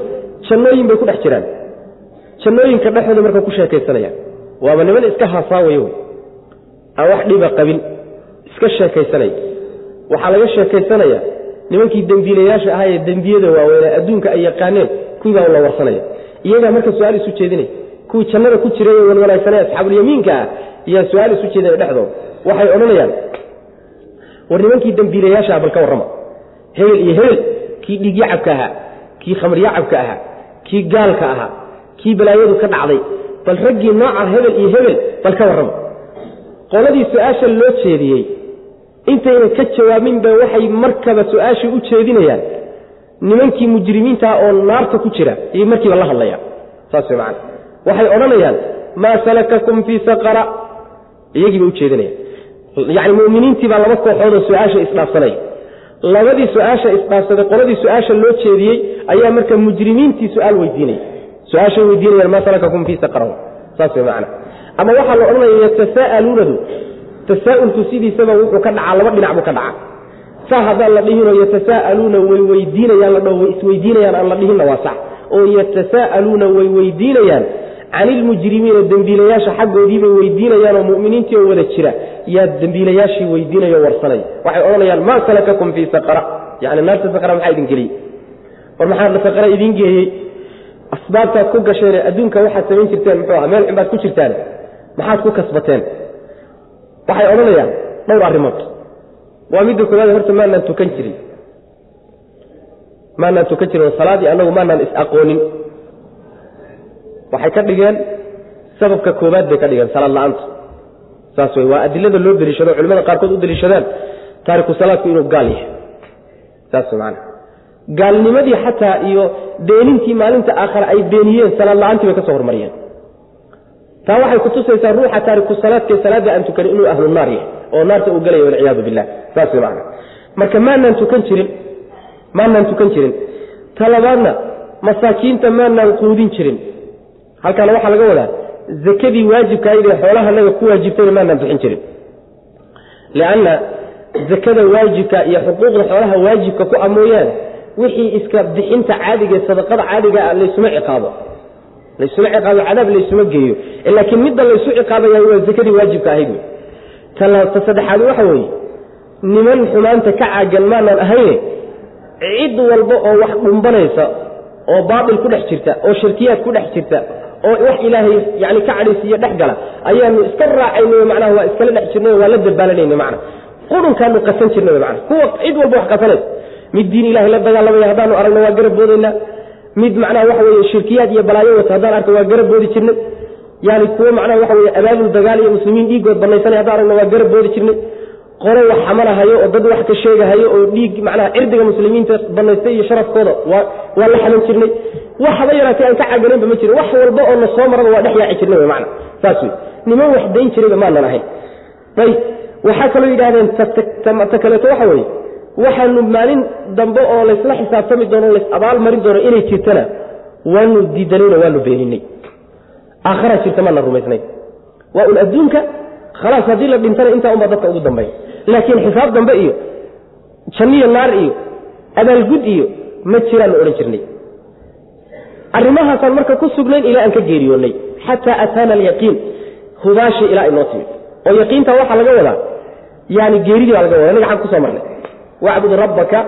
jannooyin bay ku dhex jiraan. Jannooyinka dhexdooda marka ku sheekaysanayaan. Waaba niman iska haasaawayo wey. Aan wax dhiba qabin. Iska sheekaysanaya waxaa laga sheekaysanaya nimankii dembiilayaasha ahaa ee dembiyada waaweynee adduunka ay yaqaaneen kuwiibaa la warsanaya. Iyagaa marka su'aal isu jeedinaya kuwii jannada ku jiray ee wanwanaagsanee asxaabulyamiinka ah iyaa su'aal isu jeedinaya dhexdooda. Waxay odhanayaan war nimankii dembiilayaashaah bal ka warrama. Hebel iyo hebel kii dhiigyacabka ahaa kii khamryacabka ahaa kii gaalka ahaa kii balaayadu ka dhacday bal raggii nooca hebel iyo hebel bal ka warrama. Qoladii su'aasha loo jeediyey intayna ka jawaabinba waxay markaba su'aashii u jeedinayaan nimankii mujrimiintaha oo naarta ku jira ayay markiiba la hadlayaan. Saas macana waxay odhanayaan maa salakakum fii saqara. Iyagiiba u jeedinayaan. Yacni muminiintii baa laba kooxoodoo su'aasha isdhaafsanaya labadii su'aasha isdhaafsaday qoladii su'aasha loo jeediyey ayaa marka mujrimiintii su'aal weydiinaya su'aashay weydiinayaan maa salakakum fii saqara. Saas macana ama waxaa la odhanaya yatasaa'aluunadu tasaa'ulku sidiisaba wuxuu ka dhacaa laba dhinac buu ka dhacaa. Saa haddaan la dhihinoo yatasaa'aluuna way weydiinayaan la dhaho way isweydiinayaan aan la dhihinna waa sax. Oo yatasaa'aluuna way weydiinayaan can ilmujrimiina dembiilayaasha xaggoodiibay weydiinayaan oo mu'miniintii oo wada jira. Yaa dembiilayaashii weydiinayo warsanaya waxay odhanayaan maa salakakum fii saqara. Yani naarta saqara maxaa idin geliyey? War maxaa saqara idiin geeyey? Asbaabtaad ku gasheene adduunka waxaad samayn jirteen muxuu aha meel xun baad ku jirtaan maxaad ku kasbateen waxay odhanayaan dhowr arrimood. Waa midda koowaad horta maanaan tukan jirin. Maanaan tukan jirin oo salaaddii annagu maanaan is-aqoonin waxay ka dhigeen sababka koowaad bay ka dhigeen salaad la'aanta. Saas wey waa adilada loo deliishado culimada qaarkood u deliishadaan taariku salaadku inuu gaal yahay. Saas wey maana gaalnimadii xataa iyo beenintii maalinta aakhare ay beeniyeen salaad la'aantii bay ka soo hormariyeen taa waxay kutusaysaa ruuxa taariku salaadkee salaadda aan tukanin inuu ahlu naar yahay oo naarta uu galaya walciyaadu billah. Saas wey macana marka maanaan tukan jirin maanaan tukan jirin. Talabaadna masaakiinta maanaan quudin jirin. Halkaana waxaa laga wadaa zakadii waajibka ayd ee xoolaha naga ku waajibtayna maanaan bixin jirin. Lianna zakada waajibka iyo xuquuqda xoolaha waajibka ku a mooyaane wixii iska bixinta caadiga ee sadaqada caadiga ah laysuma ciqaabo laysuma ciqaabo cadaab laysuma geeyo. Laakiin midda laysu ciqaabaya waa zakadii waajibka ahayd ta saddexaad waxa weeye niman xumaanta ka caagan maanaan ahayne cid walba oo wax dhumbanaysa oo baatil ku dhex jirta oo shirkiyaad ku dhex jirta oo wax ilaahay yani ka cadhaysiiyo dhex gala ayaanu iska raacayna macnaha waa iskala dhex jirnay waa la dabaalanayna macna qurunkaanu qasan jirnay macna kuwa cid walba wax qasanaysa mid diin ilahay la dagaalamaya haddaanu aragno waa garab mid macnaha waxa weye shirkiyaad iyo balaayo wata haddaan arka waa garab boodi jirnay. Yani kuwo macnaha waxa weye abaabul dagaal iyo muslimiin dhiigood banaysanay haddaan aragno waa garab boodi jirnay. Qolo wax xamalahayo oo dad wax ka sheegahayo oo dhiig macnaha cirdiga muslimiinta banaystay iyo sharafkooda waa la xaman jirnay. Waxba yaraatay aan ka caganaynba ma jirin. Wax walba oo na soo maraba waa dhex yaaci jirnay wy mana saas wey niman wax dayn jirayba maanan ahayn ayb waxaa kaloo yidhahdeen ta kaleeto waxa weeye waxaanu maalin dambe oo laysla xisaabtami doono lays abaal marin doono inay jirtana waanu diidanayno waanu beeninay. Aakharaa jirta maana rumaysnay. Waa un adduunka khalaas haddii la dhintana intaa unbaa dadka ugu dambeeya. Laakiin xisaab dambe iyo janniyo naar iyo abaalgud iyo ma jiraannu odhan jirnay. Arrimahaasaan marka ku sugnayn ilaa aan ka geeriyoonnay. Xataa ataana alyaqiin hubaashi ilaa inoo timid. Oo yaqiinta waxaa laga wadaa yani geeridii baa laga wada inaga xag ku soo marnay wacbud rabbaka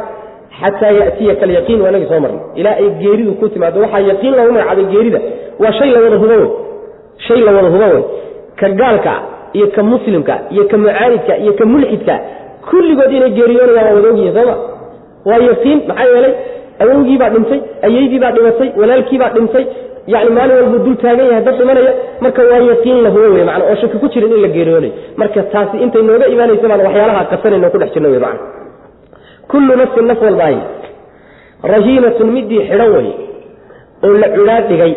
xataa yatiyaka alyaqiin waa inagii soo marnay ilaa ay geeridu ku timaado waxaa yaqiin loogu magacaabay geerida waa shay la wada hubo shay la wada hubo wey ka gaalka iyo ka muslimka iyo ka mucaanidka iyo ka mulxidka kulligood inay geeriyoonayaan waa wada sooma waa yaqiin maxaa yeelay awowgii baa dhintay ayeydii baa dhimatay walaalkii baa dhintay yani maalin walbuu dul taagan yahay dad dhimanaya marka waa yaqiin la hubo wey mana oo shaki ku jirin in la geeriyoonayo marka taasi intay nooga imaanaysa baan waxyaalaha qasanayno ku dhex jirna wey mana kullu nafsin naf walbaahi rahiinatun midii xidhan wey oo la cudhaa dhigay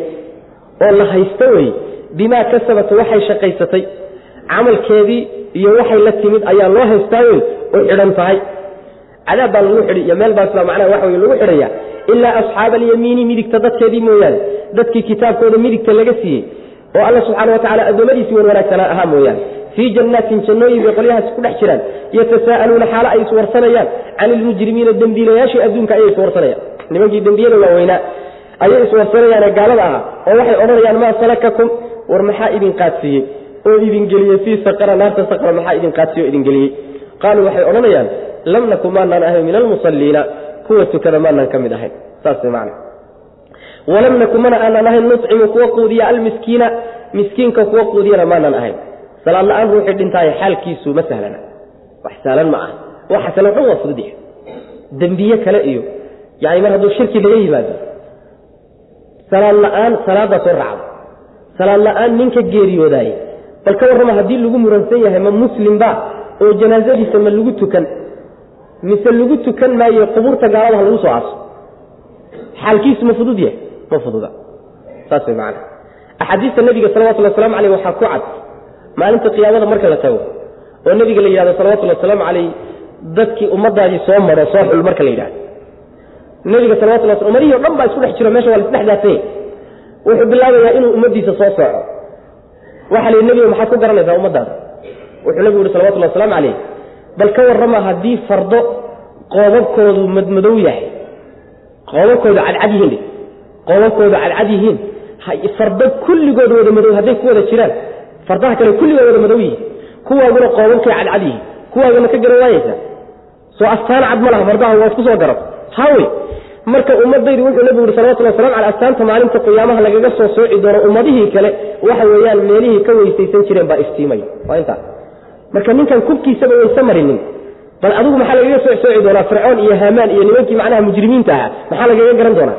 oo la haysto wey bimaa kasabat waxay shaqaysatay. Camalkeedii iyo waxay la timid ayaa loo haystaayo oy xidhan tahay. Cadaab baa lagu xidhi iyo meel baasbaa macnaha waxa wey lagu xidhaya. Ilaa asxaaba alyamiini midigta dadkeedii mooyaane dadkii kitaabkooda midigta laga siiyey oo alla subxaana watacala addoommadiisii wan wanaagsanaa ahaa mooyaane. Fii jannaatin jannooyin bay qolyahaas ku dhex jiraan. Yatasaa'aluuna xaalo ay iswarsanayaan can ilmujrimiina dembiilayaashii adduunka ayay iswarsanayaan nimankii dembiyada waaweynaa ayay iswarsanayaane gaalada ahaa oo waxay odhanayaan maa salakakum? War maxaa idin qaadsiiyey? Oo idin geliyey fii saqara naarta saqra maxaa idin qaadsiiye oo idin geliyey? Qaaluu waxay odhanayaan lam naku maanaan ahayn min almusalliina kuwa tukada maanaan ka mid ahayn. Saas man walam naku mana aanaan ahayn nucimu kuwa quudiya almiskiina miskiinka kuwa quudiyana maanaan ahayn. Salaad la'aan ruuxii dhintaayo xaalkiisu ma sahlana. Wax sahlan ma ah waxa kale dhan waa fudud yahay dembiye kale iyo yani mar hadduu shirki laga yimaado. Salaad la'aan salaaddaa soo raacda salaad la'aan ninka geeriyoodaayey bal ka warrama haddii lagu muransan yahay ma muslimba oo janaasadiisa ma lagu tukan mise lagu tukan maayo qubuurta gaalada ha lagu soo aaso xaalkiisu ma fudud yahay ma fududa. Saas way macana axaadiista nebiga salawatullhi waslamu aleyh waxaa ku cad. Maalinta qiyaamada marka la tago oo nebiga la yidhahdo salawatullhi wasalaamu caleyh dadkii ummadaadii soo maro soo xul marka la yidhahdo nebiga salawatullah sl umadihii o dhan baa isku dhex jiro meesha waa la isdhex wuxuu bilaabayaa inuu ummaddiisa soo sooco waxa la yidhi nebiga maxaad ku garanaysaa ummaddaada? Wuxuu nebigu yihi salawatullahi wasalaamu caleyh bal ka warrama haddii fardo qoobabkoodu madmadow yahay qoobabkoodu cadcad yihiin qoobabkoodu cadcad yihiin fardo kulligood wada madow hadday ku wada jiraan fardaha kale kulligood wada madow yihiin kuwaaguna qoobabkay cadcad yihiin kuwaagana ka garan waayeysa soo astaan cad ma laha fardaha waad ku soo hawe marka ummadaydu wuxuu nebigu yihi salawatullah waslamu cala astaanta maalinta qiyaamaha lagaga soo sooci doono ummadihii kale waxa weeyaan meelihii ka weysaysan jireen baa iftiimaya waa intaas marka ninkan kubkiisaba wayse marinin. Bal adigu maxaa lagaga soo sooci doonaa? Fircoon iyo haamaan iyo nimankii macnaha mujrimiinta ahaa maxaa lagaga garan doonaa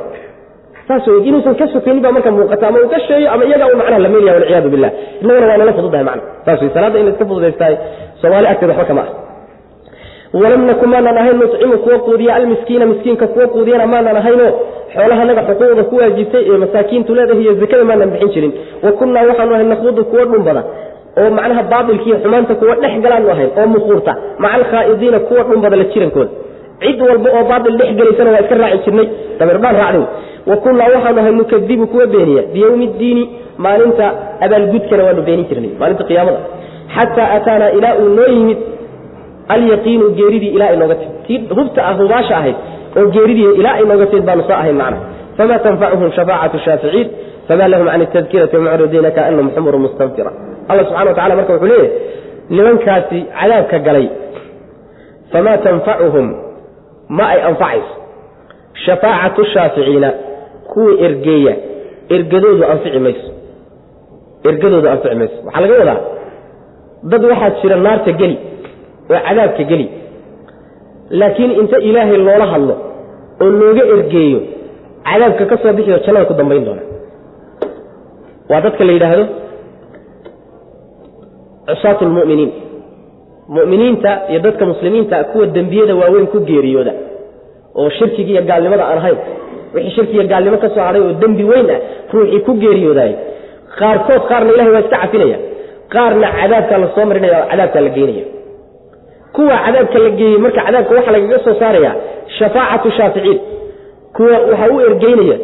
saas inuusan ka sokenin baa marka muuqata ama uu ka sheeyo ama iyagaa u macnaha la meelyaha walciyaadu billah. Innaguna waa nala fududahay macna. Saas in la iska fududaystahay soomaali agteeda waxba kama ah walam naku maanaan ahayn nucimu kuwa quudiya almiskiina miskiinka kuwa quudiyana maanaan ahayno. Xoolahanaga xuquuqda ku waajibtay ee masaakiintu leedahay iyo zakada maanaan bixin jirin. Wa kunnaa waxaanu ahay naquudu kuwa dhumbada oo macnaha baatilkiiyo xumaanta kuwa dhex galaanu ahayn oo muquurta maca alkhaa'idiina kuwa dhumbada la jirankooda cid walba oo baatil dhex gelaysana waa iska raaci jirnay. Dabirbaan raacday. Wa kunnaa waxaanu ahay nukadibu kuwa beeniya biyowmi ddiini maalinta abaalgudkana waanu beenin jirnay maalinta qiyaamada. Xataa ataanaa ilaa uu noo yimid alyaqiinu geeridii ilaa inooga timid. Tii hubta ah hubaasha ahayd oo geeridii ilaa inooga timid baanu soo ahayn macna. Fama tanfacuhum shafaacatu shaaficiin fama lahum can tadkirati mucridiina kaanahum xumru mustanfira. Alla subxana wa tacala marka wuxuu leeyahy nimankaasi cadaabka galay. Famaa tanfacuhum ma ay anfacayso. Shafaacatu shaaficiina kuwii ergeeya ergadoodu anfici mayso. Ergadoodu anfici mayso. Waxaa laga wadaa dad waxaa jira naarta geli oo cadaabka geli. Laakiin inta ilaahay loola hadlo oo looga ergeeyo cadaabka ka soo bixiyo jannada ku dambayn doona. Waa dadka la yidhaahdo cusaatu lmuminiin mu'miniinta iyo dadka muslimiinta kuwa dembiyada waaweyn ku geeriyooda oo shirkiga iyo gaalnimada aan ahayn. Wixii shirki iyo gaalnimo ka soo hadhay oo dembi weyn ah ruuxii ku geeriyoodaay qaarkood qaarna ilahay waa iska cafinaya. Qaarna cadaabkaa la soo marinaya oo cadaabkaa la geynaya kuwa cadaabka la geeyey marka cadaabka waxaa lagaga soo saaraya shafaacatu shaaficiin. Kuwa waxaa u ergeynaya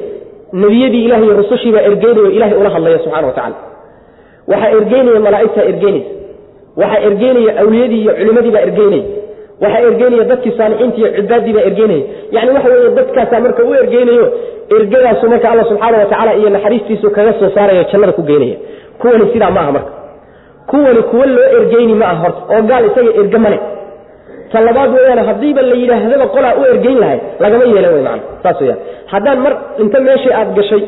nebiyadii ilahi iyo rusushiibaa ergeynaya o ilahay ula hadlaya subxana wa tacala waxaa ergeynaya malaa'igtaa ergeynaysa waxaa ergeynaya awliyadii iyo culimadiibaa ergeynaya waxaa ergeynaya dadkii saalixiinta iyo cibaaddiibaa ergeynaya yani waxa weeye dadkaasaa marka u ergeynayo ergadaasu marka alla subxaana wa tacaala iyo naxariistiisu kaga soo saarayo jannada ku geynaya kuwani sidaa maaha marka. Kuwani kuwa loo ergeyni ma aha horta oo gaal isaga erge male ta labaad weyaan haddiiba la yidhaahdaba qolaa u ergeyn lahay lagama yeelan wey macana saas weyaan haddaan mar inta meeshii aad gashay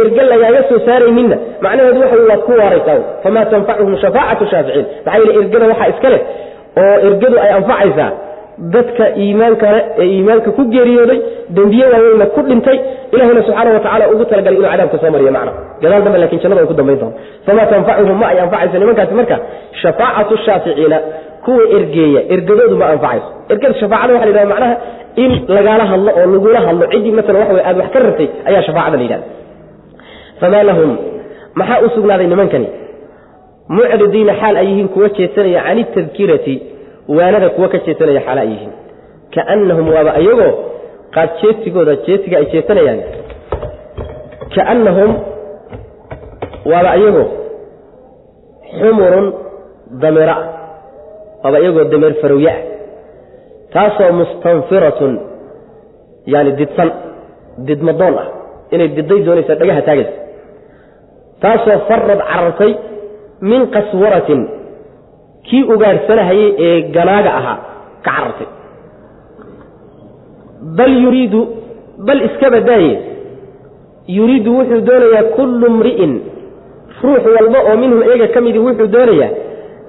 erge lagaaga soo saarayninna. Macnaheedu waxa waad ku waaraysaa famaa tanfacuhum shafaacatu shaaficiin. Maxaa yeele ergada waxaa iska leh oo ergadu ay anfacaysaa dadka iimaankale ee iimaanka ku geeriyooday dembiye waaweyna ku dhintay. Ilahina subxaana wa tacala ugu talagalay inuu cadaabka soo mariyo macna. Gadaal dambe laakiin jannada ay ku dambayn doonto famaa tanfacuhum ma ay anfacayso nimankaasi marka? Shafaacatu shaaficiina kuwa ergeeya ergadoodu ma anfacayso. Ergada shafaacada waxa la yidhahda macnaha in lagaala hadlo oo lagula hadlo. Ciddii masalan waxa wey aad wax ka rabtay ayaa shafaacada la yidhahda famaa lahum maxaa u sugnaaday nimankani? Mucridiina xaal ay yihiin kuwa jeesanaya can itadkirati waanada kuwa ka jeesanaya xaala ay yihiin. Kaannahum waaba ayagoo qaad jeesigooda jeesiga ay jeesanayaan. Kaannahum waaba ayagoo xumurun dameera waaba iyagoo dameer farowye taasoo mustanfiratun yani didsan didmadoon ah. Inay diday doonaysa dhagaha taagaysa taasoo farad carartay min qaswaratin. Kii ugaadhsanahayey ee ganaaga ahaa ka carartay. Bal yuriidu bal iska badaaye. Yuriidu wuxuu doonayaa kullu mri'in. Ruux walba oo minhum iyaga ka midi wuxuu doonayaa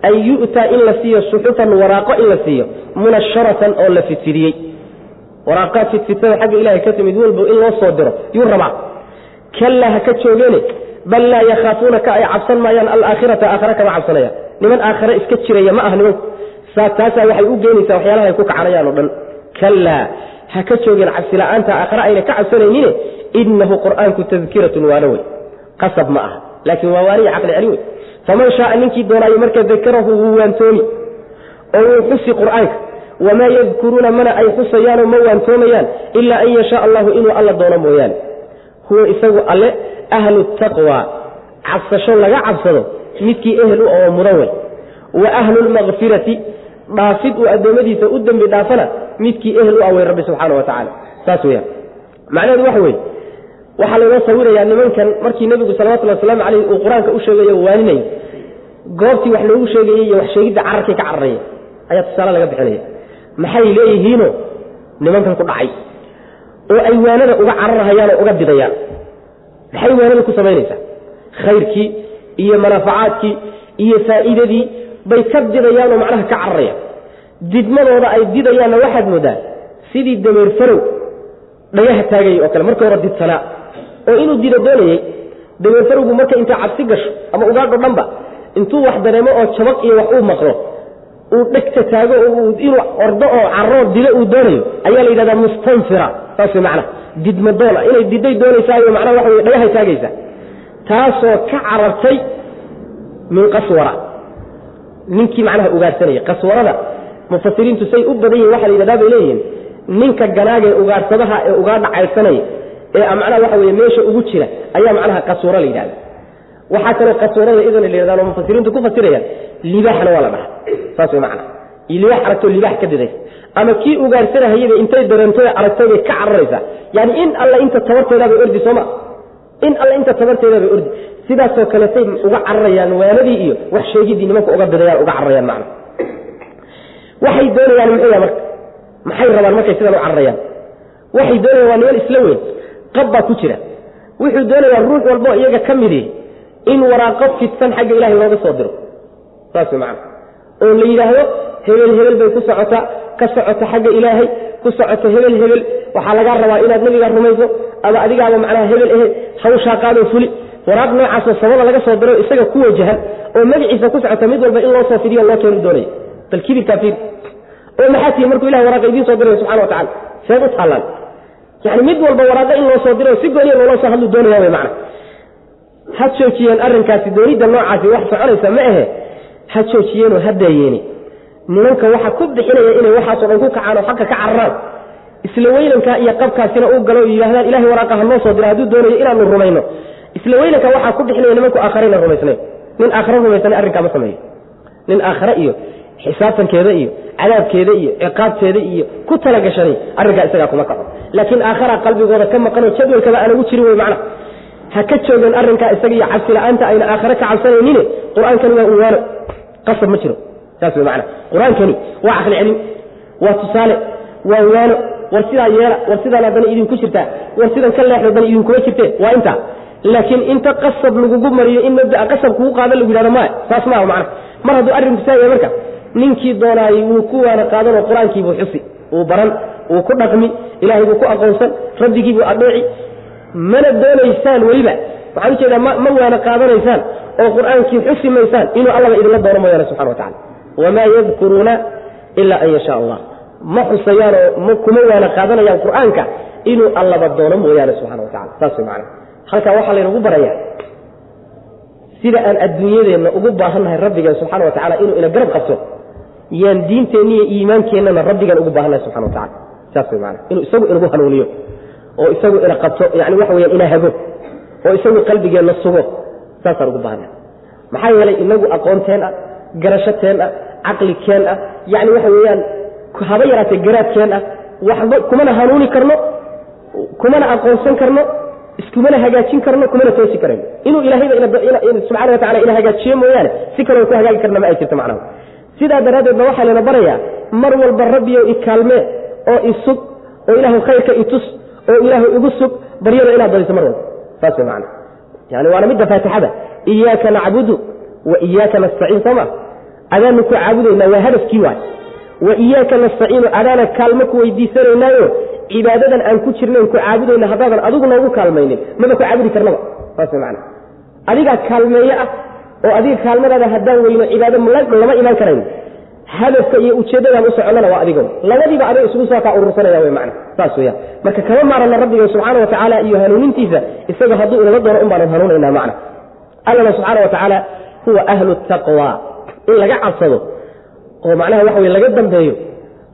an yu'taa in la siiyo suxufan waraaqo in la siiyo munasharatan oo la fidfidiyey waraaqaad fidfidsada xagga ilahay ka timid walba in loo soo diro yuu rabaa. Kallaa ha ka joogeene bal laa yakhaafuuna ka ay cabsan maayaan alaakhirata aakhare kama cabsanayaan niman aakhare iska jiraya ma aha nimanku saa taasaa waxay u geenaysaa waxyaalaha ku kacanayaan o dhan. Kallaa ha ka joogeen cabsila'aanta aakhare ayna ka cabsanaynine innahu qur'aanku tadkiratun waano wey. Qasab ma aha. Laakiin waa waaniya caqli celi wey. Faman shaaa ninkii doonaayo marka dakarahu wuu waantoomi. Oo wuu xusi qur'aanka. Wamaa yadkuruuna mana ay xusayaanoo ma waantoomayaan ilaa an yashaa allahu inuu alla doono mooyaane. Huwa isagu alle ahlu taqwa cabsasho laga cabsado midkii ehel u oo mudan wey wa ahlu lmakfirati dhaafid uu addoommadiisa u dembi dhaafana midkii ehel u awey rabbi subxaana wa tacaala saas weyaan macnaheedu waxa weeye waxaa laynoo sawirayaa nimankan markii nebigu salawatullhi wasalaamu caleyh uu qur'aanka u sheegayo waaninay goobtii wax loogu sheegayey iyo wax sheegidda cararkay ka cararaya ayaa tusaale laga bixinaya. Maxay leeyihiinoo nimankan ku dhacay? Oo ay waanada uga cararhayaan oo uga didayaan maxay waanada ku samaynaysaa? Khayrkii iyo manaafacaadkii iyo faa'iidadii bay ka didayaan oo macnaha ka cararayaan. Didmadooda ay didayaanna waxaad moodaa sidii dameer farow dhagaha taagayay oo kale. Marka hore didsanaa oo inuu dido doonayey dameer farowgu marka intay cabsi gasho ama ugaadho dhanba intuu wax dareemo oo jabaq iyo wax uu maqlo uu dhegta taago inuu ordo oo caroo dido uu doonayo ayaa la yidhahdaa mustanfira. Saas macnaha didmadoona inay diday doonaysaayo macnaha waxa wey dhagahay taagaysaa. Taasoo ka carartay min qaswara. Ninkii macnaha ugaadhsanayay qaswarada mufasiriintu say u badan yihiin waxa la yidhahdaa bay leeyihiin. Ninka ganaaga ee ugaadhsadaha ee ugaadha caydsanaya ee macnaha waxa weye meesha ugu jira ayaa macnaha qaswaro la yidhahda waxaa kaloo qaswarada idana la yidhahdan oo mufasiriintu ku fasirayaan libaaxna waa la dhaha saas way macnaha. Libaax aragtoo libaax ka didaysa ama kii ugaadhsanahayaba intay dareentay aragtay bay ka cararaysaa. Yani in alla inta tabarteedaabay ordi sooma. In alla inta tabarteedaabay ordi. Sidaasoo kaletay uga cararayaan waanadii iyo wax sheegidii nimanka uga bidayaan uga cararayaan macna. Waxay doonayaan muxuu yaha marka? Maxay rabaan markay sidan u cararayaan? Waxay doonayaan waa niman isla weyn. Qab baa ku jira. Wuxuu doonayaa ruux walbo iyaga ka midi in waraaqo fidsan xagga ilahay looga soo diro. Saas macana oo la yidhaahdo hebel hebel bay ku socotaa ka socota xagga ilaahay ku socota hebel hebel. Waxaa lagaa rabaa inaad nabigaa rumayso ama adigaaba macnaha hebel ehe hawshaa qaadoo fuli. Waraaq noocaasoo samada laga soo diro isaga ku wajahan oo magaciisa ku socota mid walba in loo soo fidiyo loo keeni doonaya bal kibirkaa fiir oo maxaa tihi markuu ilahay waraaqa idiin soo dirayo subxana wa seed u taallaan. Yani mid walba waraaqa in loo soo diro si gooniya looloo soo hadlu doonaya wy macna. Ha joojiyeen arrinkaasi doonidda noocaasi wax soconaysa ma ahe. Ha joojiyeenoo ha nimanka waxa ku bixinaya inay waxaasoo dhan ku kacaan oo xaqa ka cararaan. Isla weynankaa iyo qabkaasina uu galo oo yidhahdaan ilahay waraaqa ha noo soo dira hadduu doonayo inaanu rumayno. Isla weynanka waxaa ku bixinaya nimanku aakharayna rumaysnayn. Nin aakhare rumaysana arrinkaa ma sameeyo. Nin aakhare iyo xisaabtankeeda iyo cadaabkeeda iyo ciqaabteeda iyo ku talagashanay arrinkaa isagaa kuma kaco. Laakiin aakhara qalbigooda ka maqanoo jadwalkaba aan ugu jirin wey macna. Ha ka joogeen arrinkaa isaga iyo cabsi la'aanta ayna aakhare ka cabsanaynin qur'aankani waa unwaano qasab ma jiro saas wey macna qur'aankani waa caqli celin waa tusaale waa waano war sidaa yeela war sidaan haddana idinku jirtaa war sidan ka leexda haddana idinkuma jirtee waa intaa laakiin inta qasab lagugu mariyo in mabdaa qasab kugu qaada lagu yidhahdo maya saas maaha macna mar hadduu arrinku saa yahay marka ninkii doonaayey wuu ku waana qaadanoo qur'aankiibuu xusi. Wuu baran wuu ku dhaqmi ilaahay buu ku aqoonsan rabbigiibuu adheeci mana doonaysaan weliba. Waxaan u jeedaa ma waana qaadanaysaan oo qur'aankii xusi maysaan inuu allaba idinla doono mooyaane subxana wa tacala wamaa yadkuruuna ilaa an yashaa allah ma xusayaanoo kuma waana qaadanayaan qur'aanka inuu allaba doono mooyaane subxana wa tacala saas way halkaa waxaa laynagu barayaa sida aan adduunyadeenna ugu baahannahay rabbigeen subxana wa tacala inuu ina garab qabto yaan diinteenna iyo iimaankeennana rabbigaan ugu baahannahay subxana wa tacala saas way inuu isagu inagu hanuuniyo oo isagu ina qabto yani waxa weyaan ina hago oo isagu qalbigeenna sugo saasaan ugu baahannahay maxaa yeelay inagu aqoonteen ah garashateen ah caqlikeen ah yani waxa weeyaan haba yaraatee garaadkeen ah waxba kumana hanuuni karno kumana aqoonsan karno iskumana hagaajin karno kumana toosi karayno inuu ilahayba subxana wa tacala ina hagaajiyo mooyaane si kaloo ku hagaagi karna ma ay jirto macnaha sidaa daraaddeed waxaa layna barayaa mar walba rabbiyo ikaalmee oo isug oo ilaahu khayrka itus oo ilaahu igu sug baryada inaad badiso mar walba. Saas way macana yani waana midda faatixada. Iyaaka nacbudu wa iyaaka nastaciin soo ma adaanu ku caabudaynaa waa hadafkii waay. Wa iyaaka nastaciinu adaana kaalmo ku weydiisanaynaayo cibaadadan aan ku jirnayn ku caabudayna haddaadan adigu noogu kaalmaynin. Maba ku caabudi karnaba saas macana adigaa kaalmeeye ah oo adiga kaalmadaada haddaan weyno cibaado lama imaan karayno hadafka iyo ujeeddadaan u soconnana waa adigo. Labadiiba adiga isugu soo kaa urursanaya wey macana saas weeyaan marka kama maarana rabbiga subxaana wa iyo hanuunintiisa isaga hadduu inala doono un baanu hanuunaynaa macna allana subxaana wa huwa ahlu taqwa in laga cabsado oo macnaha waxa wey laga dambeeyo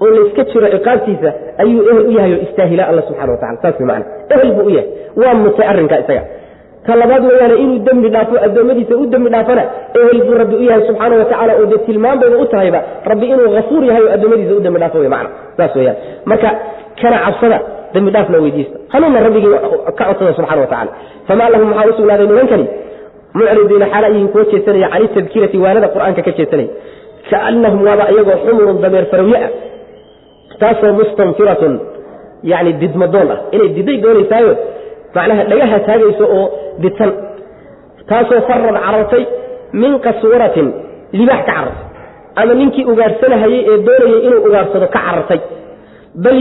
oo layska jiro ciqaabtiisa ayuu ehel u yahay oo istaahila alla subxana wa tacala saas wey macana ehel buu u yahay. Waa mutay arrinka isaga. Ta labaad weyaane inuu dembi dhaafo addoommadiisa u dembi dhaafana ehel buu rabbi u yahay subxaana wa tacala oo dee tilmaan u tahayba rabbi inuu hafuur yahay oo addoommadiisa u dembi dhaafo wey macna saas weyaan marka kana cabsada dembi dhaafna weydiista. Hanuunna rabbigii ka codsada subxana wa tacala famaa lahum maxaa u nimankani mucridiina xaala iyin kuwa jeesanaya can itadkirati waanada qur'aanka ka jeesanaya kaanahum waaba iyagoo xumurun dameer farawye ah taasoo mustanfiratun yani didmadoon ah. Inay diday doonaysaayo macnaha dhagaha taagayso oo ditan taasoo farad carartay min qaswaratin libaax ka carartay. Ama ninkii ugaarsanahayey ee doonayay inuu ugaarsado ka carartay. Bal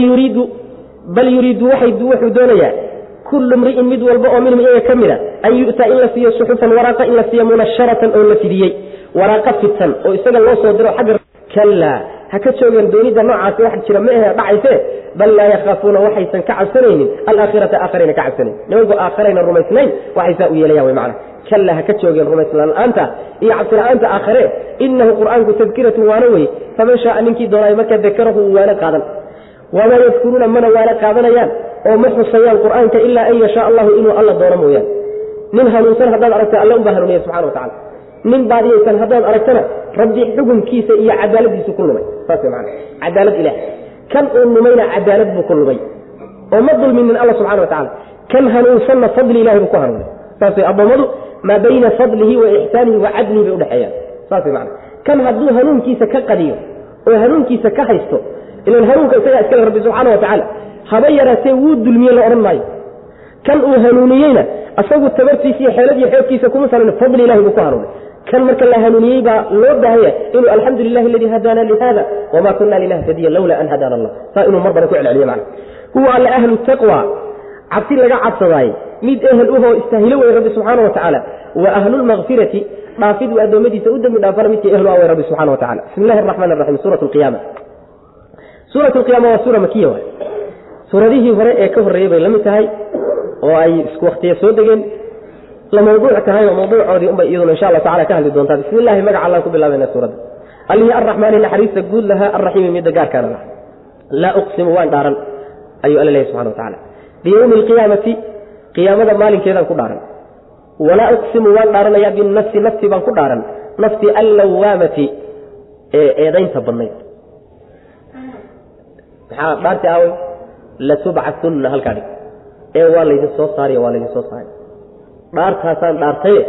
yuriidu wuxuu doonayaa kullu mri'in mid walba oo minhum iyaga ka mida an yu'ta in la siiyo suxufan waraaqa in la siiyo munasharatan oo la fidiyey. Waraaqa fitan oo isaga loo soo diro xagga kallaa ha ka joogeen doonidda noocaasi wax jira ma ahe dhacayse? Bal laa yakhaafuuna waxaysan ka cabsanaynin alaakhirata aakharayna ka cabsanayn nimanku aakharayna rumaysnayn waxay saa u yeelayan wy macana kallaa ha ka joogeen rumaysla-aanta iyo cabsila'aanta aakhare. Inahu qur'aanku tadkiratun waana weye faman shaaa ninkii doonaayo marka dakarahu waana qaadan. Wamaa yadkuruuna mana waana qaadanayaan oo ma xusayaan qur'aanka ilaa an yashaa allahu inuu alla doono mooyaane. Nin hanuunsan haddaad aragta alla unbaa hanuuniya subxana wa tacala nin baadiyaysan haddaad aragtana rabbi xukunkiisa iyo cadaaladiisu ku lumay. Saas man cadaalad ilaah. Kan uu lumayna cadaalad buu ku lumay. Oo ma dulminin alla subxana wa tacala kan hanuunsanna fadli ilahi buu ku hanuunay. Saas addoommadu maa bayna fadlihi wa ixsaanihi wa cadlihi bay udhexeeyaan saas mana kan hadduu hanuunkiisa ka qadiyo oo hanuunkiisa ka haysto ilan hanuunka isagaa iskale rabbi subxaana wa tacaala. Haba yaraatee wuu dulmiye la odhan maayo. Kan uu hanuuniyeyna asagu tabartiisa iyo xeelad iyo xoogkiisa kuma salan fadli ilahi buu ku hanuunay. Kan marka la hanuuniyey baa loo baahanya inuu alxamdu lilahi aladii hadaana lihada wama kuna linahtadiya lawla an hadaana allah. Saa inuu mar badan ku celceliyo macna. Huwa alla ahlu taqwa. Cabsi laga cabsadaaye mid ehel uhoo istaahilo wey rabbi subxaana wa tacaala. Wa ahlulmakfirati dhaafid uu addoommadiisa u dembi dhaafana midkii ehlu awey rabbi subxana wa tacala bismi illahi araxmaan araxiim suurat alqiyaama suurat alqiyaama waa suura makiya waay. Suuradihii hore ee ka horreeyey bay la tahay oo ay isku waktiya soo degeen. La mawduuc tahay oo mawduucoodii unbay iyaduna insha allah tacala ka hadli doontaa bismi illahi magaca allaan ku bilaabayna suuradda. Allihii arraxmaani naxariista guud lahaa arraxiimi midda gaarkaana laha laa uqsimu waan dhaaran ayuu alla lehay subxana wa tacala biyowmi alqiyaamati qiyaamada maalinkeedaan ku dhaaran. Walaa uqsimu waan dhaaranayaa binafsi nafti baan ku dhaaran. Nafti allawaamati ee eedaynta badnayd maxaa dhaarti aawey latubcatunna halkaa dhig. Ee waa laydin soo saariy waa laydin soo saari dhaartaasaan dhaartaye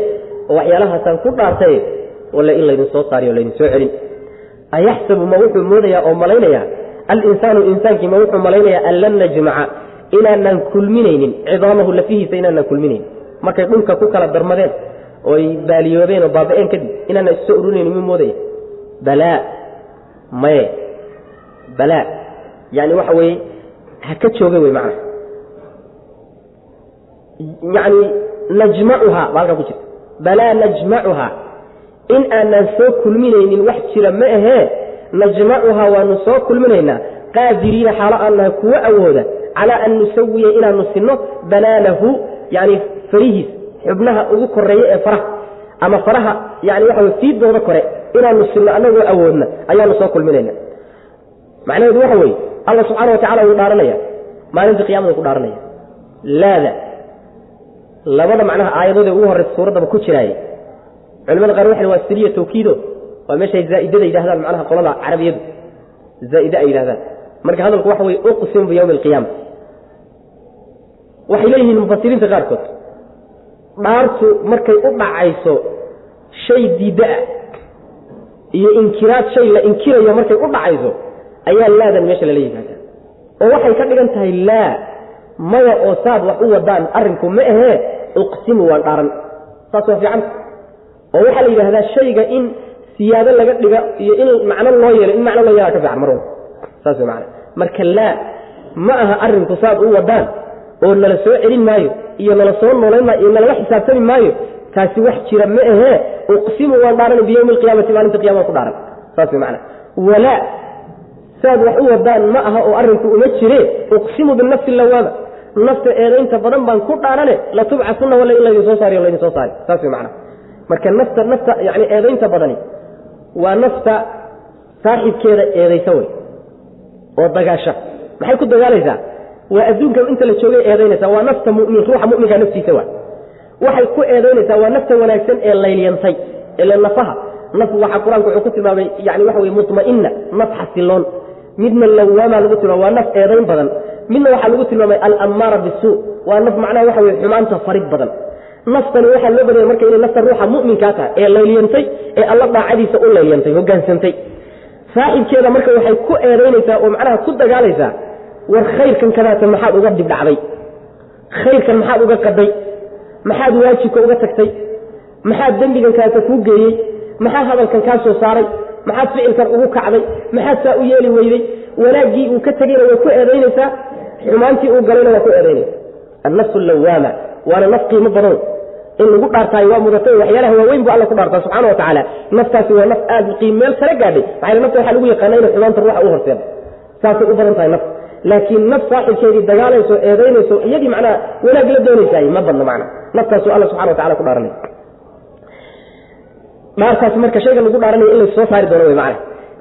oo waxyaalahaasaan ku dhaartaye wale in laydin soo saariy o laydin soo celin. Ayaxsabu ma wuxuu moodayaa oo malaynayaa alinsaanu insaankii ma wuxuu malaynayaa an lan najmaca inaanaan kulminaynin cidaamahu lafihiisa inaanaan kulminaynin. Markay dhulka ku kala darmadeen oo baaliyoobeen oo baaba-een kadib inaanaan issoo urinaynin muu moodaya? Balaa maye balaa yani waxa weeye ha ka jooga wey macana yani najmacuhaa baa halkaa ku jirta balaa najmacuhaa in aanaan soo kulminaynin wax jira ma ahee najmacuhaa waanu soo kulminaynaa. Qaadiriina xaalo aan nahay kuwo awooda calaa an nusawiya inaanu sinno banaanahu yani farihiis xubnaha ugu koreeya ee faraha. Ama faraha yani waxa fiidooda kore inaanu sinno annagoo awoodna ayaanu soo kulminayna macnaheedu waxa weeye alla subxaana wa tacala wuu dhaaranaya. Maalinta qiyamada ku dhaaranaya. Laada. Labada macnaha aayadood ee ugu horreysa suuraddaba ku jiraaye culimada qaar waxay waa siriya tawkiido. Waa meeshay zaa'idada yidhahdaan macnaha qolada carabiyadu zaa'ide ay yidhahdaan marka hadalku waxa weye uqsimu biyawmi alqiyaama waxay leeyihiin mufasiriinta qaarkood. Dhaartu markay u dhacayso shay diidda ah iyo inkiraad shay la inkirayo markay u dhacayso ayaa laadan meesha lala yihahdaa oo waxay ka dhigan tahay laa maya oo saad wax u wadaan arrinku ma ahee uqsimu waan dhaaran. Saas waa fiicanta oo waxaa la yidhahdaa shayga in siyaado laga dhiga iyo in macno loo yeelo in macno loo yeelaa ka fiican mar saas way macana marka laa ma aha arrinku saad u wadaan oo nala soo celin maayo iyo nala soo noolayn maayo iyo nalala xisaabtami maayo taasi wax jira ma ahee uqsimu waan dhaaran biyowmi alqiyaamati maalinta qiyamada ku dhaaran. Saas way macana walaa saad wax u wadaan ma aha oo arrinku uma jire uqsimu binafsi lawaama nafta eedaynta badan baan ku dhaarane latubcasunna walla in laydin soo saariyo laydin soo saari. Saas way macana marka nafta nafta yani eedaynta badani waa nafta saaxibkeeda eedaysa wey oo dagaasha maxay ku dagaalaysaa? Waa adduunka inta la joogay eedaynaysaa waa nafta mumin ruuxa muminka naftiisa waa. Waxay ku eedaynaysaa waa nafta wanaagsan ee laylyantay ile nafaha. Naf waxaa qur'aanku wuxuu ku tilmaamay yani waxa wey mutma'ina naf xasiloon midna lawaama lagu tilmaamay waa naf eedayn badan. Midna waxaa lagu tilmaamay alammaara bisuu waa naf macnaha waxa wey xumaanta farid badan. Naftani waxaa loo badaya marka inay nafta ruuxa muminkaa tahay ee laylyantay ee alla daacadiisa u laylyantay hogaansantay saaxibkeeda marka waxay ku eedaynaysaa oo macnaha ku dagaalaysaa war khayrkan kadaata maxaad uga dibdhacday khayrkan maxaad uga qaday. Maxaad waajibka uga tagtay. Maxaad dembigan kaata kuu geeyey. Maxaa hadalkan kaa soo saaray maxaad ficilkan ugu kacday maxaad saa u yeeli weyday wanaaggii uu ka tegeyna way ku eedaynaysaa xumaantii uu galayna waa ku eedaynaysa. Annafsu lawaama waana naf qiimo badan. In lagu dhaartaayo waa mudatay waxyaalaha waaweyn bu alla ku dhaartaa subxana wa tacaala naftaasi waa naf aad qiim meel sare gaadhay maxaa nafta waxaa lagu yaqaana inay xumaanta ruuxa u horseeda. Saasay u badan tahay nafta. Laakiin naf saaxibkeedii dagaalayso eedaynayso iyadii macnaha wanaag la doonaysaay ma badna macna naftaasu alla subxana wa tacala ku dhaaranay dhaartaas marka shayga lagu dhaaranayo in lassoo saari doono wey macna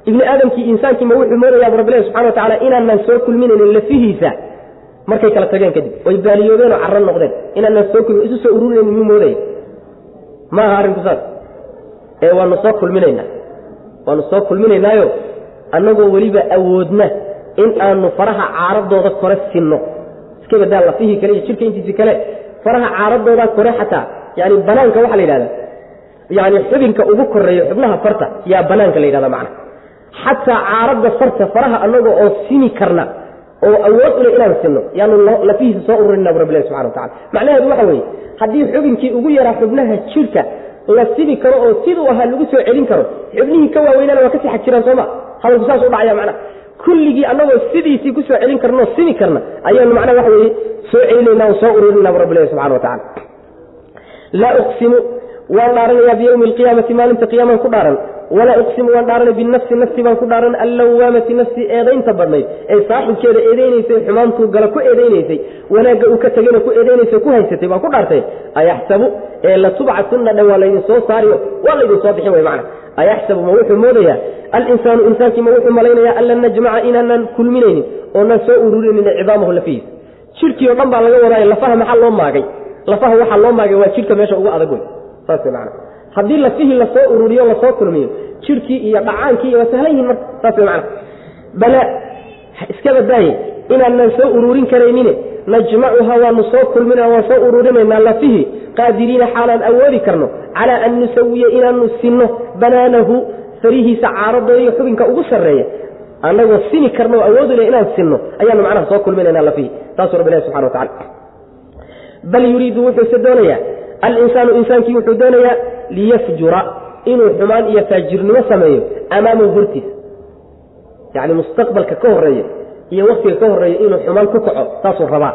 ibni aadamkii insaankiima wuxuu moodayaa bu rabbilahi subxana wa tacala inaanaan soo kulminaynin lafihiisa markay kala tageen kadib. Oy baaliyoobeen oo carro noqdeen. Inaanaan soo kulmin isu soo ururinaynin muu moodaya ma aha arrinku saas. Ee waanu soo kulminaynaa. Waanu soo kulminaynaayo annagoo weliba awoodna in aanu faraha caaradooda kore sinno. Iska badaa lafihii kale iyo jirka intiisi kale faraha caaradooda kore xataa yani banaanka waxaa la yidhahda yani xubinka ugu koreeyo xubnaha farta yaa banaanka la yidhahda macna. Xataa caaradda farta faraha annaga oo simi karna oo awood ule inaan sinno yaanu lafihiisa soo ururinaa bu rabbilahi subxana wa tacala macnaheedu waxa weeye haddii xubinkii ugu yaraa xubnaha jirka la simi karo oo siduu ahaa lagu soo celin karo xubnihii ka waaweynana waa ka sii xag jiraan sooma hadalku saas u dhacaya macna. Kulligii annagoo sidiisii ku celin karnao simi karna ayaanu macnaha waxa weeye soo celinayna o soo ururinaa bu rabbilahi subxana wa tacala waan dhaaranayaa biyowmi alqiyaamati maalinta qiyaamaan ku dhaaran. Walaa uqsimu waan dhaaranay binafsi nafsi baan ku dhaaran allawaamati nafsi eedaynta badnayd. Ee saaxibkeeda eedeynaysay xumaantuu gala ku eedeynaysay wanaagga uu ka tegayna ku eedeynaysa ku haysatay baan ku dhaartay. Ayaxsabu ee latubcatunna dhan waa laydin soo saariyo waa laydin soo bixin way macna. Ayaxsabu ma wuxuu moodayaa alinsaanu insaankii ma wuxuu malaynayaa an najmaca inaanan kulminaynin oonan soo ururinin cidaamahu lafihiisa jidhkii o dhan baa laga wadaayo lafaha maxaa loo maagay? Lafaha waxaa loo maagay waa jidhka meesha ugu adag wey saas man haddii lafihii la soo ururiyo la soo kulmiyo jidhkii iyo dhacaankii waa sahlan yihiin marka saas macana bale iska badaaye inaanan soo ururin karaynine najmacuha waanu soo kulmina waan soo ururinaynaa lafihii qaadiriina xaalaan awoodi karno calaa an nusawiya inaanu sinno banaanahu farihiisa caaradooda iyo xubinka ugu sarreeya. Annagoo sini karno oo awoodi leh inaan sinno ayaanu macnaha soo kulminaynaa lafihii taasuu rabbi ilahi subxana watacala bal yuriidu wuxuuse doonayaa alinsaanu insaankii wuxuu doonayaa liyafjura inuu xumaan iyo faajirnimo sameeyo amaamahu hortiisa yacni mustaqbalka ka horreeya iyo waktiga ka horreeya inuu xumaan ku kaco saasuu rabaa.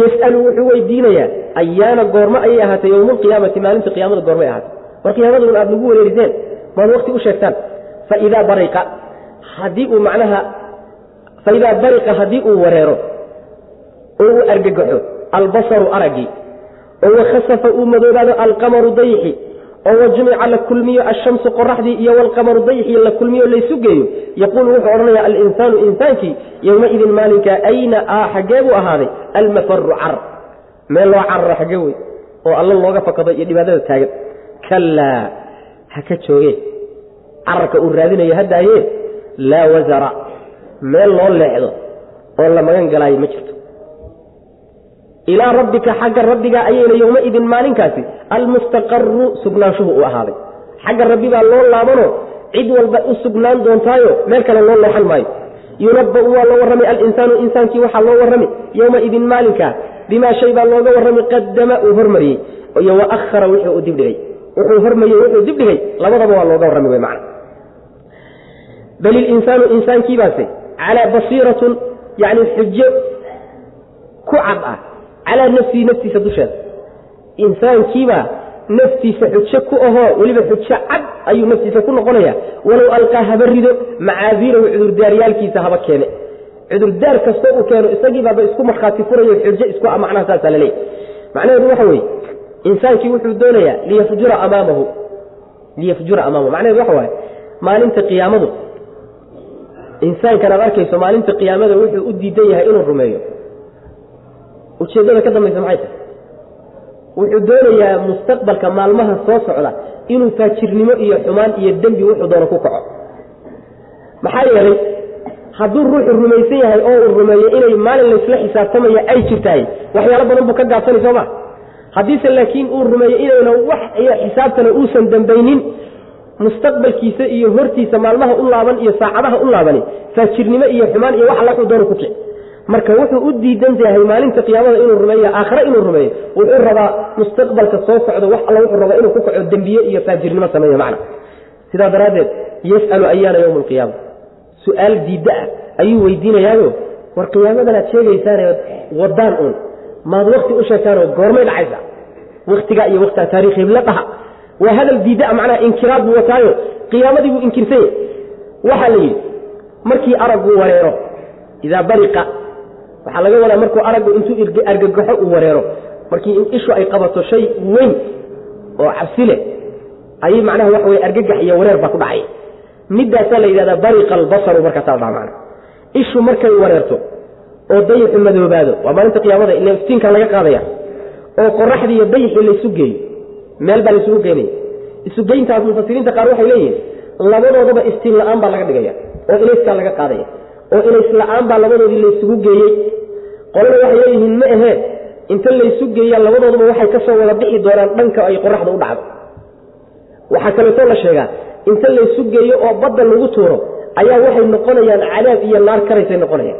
Yas'alu wuxuu weydiinayaa ayaana goormo ayay ahaatay yowmaalqiyaamati maalinta qiyaamada goormay ahaatay. War qiyaamadun aad nagu wareeriseen maad wakti u sheegtaan. Faidaa bariqa haddii uu macnaha faidaa bariqa haddii uu wareero oo uu argagaxo albasaru araggii oo wakhasafa uu madoobaado alqamaru dayixi oo wajumica la kulmiyo ashamsu qoraxdii iyo walqamaru dayixi la kulmiyo laysu geeyo yaquulu wuxuu odhanaya alinsaanu insaankii yowmaidin maalinka ayna a xaggee buu ahaaday? Almafaru car. Meel loo cararo xaggee wey oo alla looga fakado iyo dhibaatada taagan. Kallaa ha ka joogee cararka uu raadinayo haddaaye laa wasara meel loo leexdo oo la magan galaayo ma jirto ilaa rabbika xagga rabbiga ayayna yowmaidin maalinkaasi. Almustaqaru sugnaanshuhu u ahaaday. Xagga rabbi baa loo laabano cid walba u sugnaan doontaayo meel kale loo leexan maayo. Yunabau waa loo warramay alinsaanu insaankii waxaa loo warrami yowmaidin maalinka. Bimaa shay baa looga warrami qadama uu hormariyey. Iyo waahara wixii uu dibdhigay. Wuxuu hormariyey wuxuu dibdhigay. Labadaba waa looga warrami wey macna. Bal ilinsaanu insaankiibaase calaa basiiratun yani xujo ku cad ah calaa nafsihi naftiisa dusheeda. Insaankiibaa naftiisa xujo ku ahoo weliba xujo cad ayuu naftiisa ku noqonaya walow alqaa haba rido macaabiirahu cudurdaaryaalkiisa haba keene. Cudurdaar kastoo uu keeno isagiibaaba isku markhaati furayo xujo isku a macnaha saasaa laleeyahy macnaheedu waxa weeye insaankii wuxuu doonayaa liyafjura amaamahu. Liyafjura amaamahu. Macnaheedu waxa waaye maalinta qiyaamadu. Insaankan arkayso maalinta qiyaamada wuxuu u diidan yahay inuu rumeeyo ujeeddada ka dambaysa maxay tahay? Wuxuu doonayaa mustaqbalka maalmaha soo socda inuu faajirnimo iyo xumaan iyo dembi wuxuu doono ku kaco. Maxaa yeelay hadduu ruuxu rumaysan yahay oo uu rumeeyo inay maalin laysla xisaabtamaya ay jirtahay waxyaalo badan buu ka gaabsanay sooma haddiise laakiin uu rumeeyo inayna wax iyo xisaabtana uusan dambaynin mustaqbalkiisa iyo hortiisa maalmaha u laaban iyo saacadaha u laabani faajirnimo iyo xumaan iyo wax alla wuxuu doono ku kici marka wuxuu u diidan yahay maalinta qiyaamada inuu rumeeyo aakhare inuu rumeeyo wuxuu rabaa mustaqbalka soo socdo wax alla wuxuu rabaa inuu ku kaco dembiye iyo faajirnimo sameeyo macna. Sidaa daraaddeed yas'alu ayaana yowma alqiyaama su'aal diidda ah ayuu weydiinayaayo. War qiyaamadan aad sheegaysaane wadaan uun. Maad wakti u sheegtaanoo goormay dhacaysa. Waktigaa iyo waktigaa taarikh hebla dhaha. Waa hadal diiddaa macnaha inkiraad buu wataayo. Qiyaamadii buu inkirsanya waxaa la yidhi markii araggu wareero idaa bariqa waxaa laga wadaa markuu araggu intuu argagaxo uu wareero. Markii ishu ay qabato shay weyn oo cabsi leh ayay macnaha waxa weye argagax iyo wareer baa ku dhacay. Middaasaa la yidhahdaa bariqa albasaru markaasaa la dhaha macna ishu markay wareerto oo dayixu madoobaado waa maalinta qiyaamada ila iftiinkan laga qaadaya oo qoraxdii iyo dayixii laysu geeyo meel baa laysugu geenaya isugeyntaas mufasiriinta qaar waxay leeyihiin labadoodaba iftiin la'aan baa laga dhigaya oo ilayskaa laga qaadaya oo ilays la'aan baa labadoodii laysugu geeyey. Qolada waxay leeyihiin ma ahee inta laysu geeyaa labadoodaba waxay ka soo wada bixi doonaan dhanka ay qoraxda u dhacdo. Waxaa kaleetoo la sheegaa inta laysu geeyo oo badda lagu tuuro ayaa waxay noqonayaan cadaab iyo naar karaysay noqonayaan.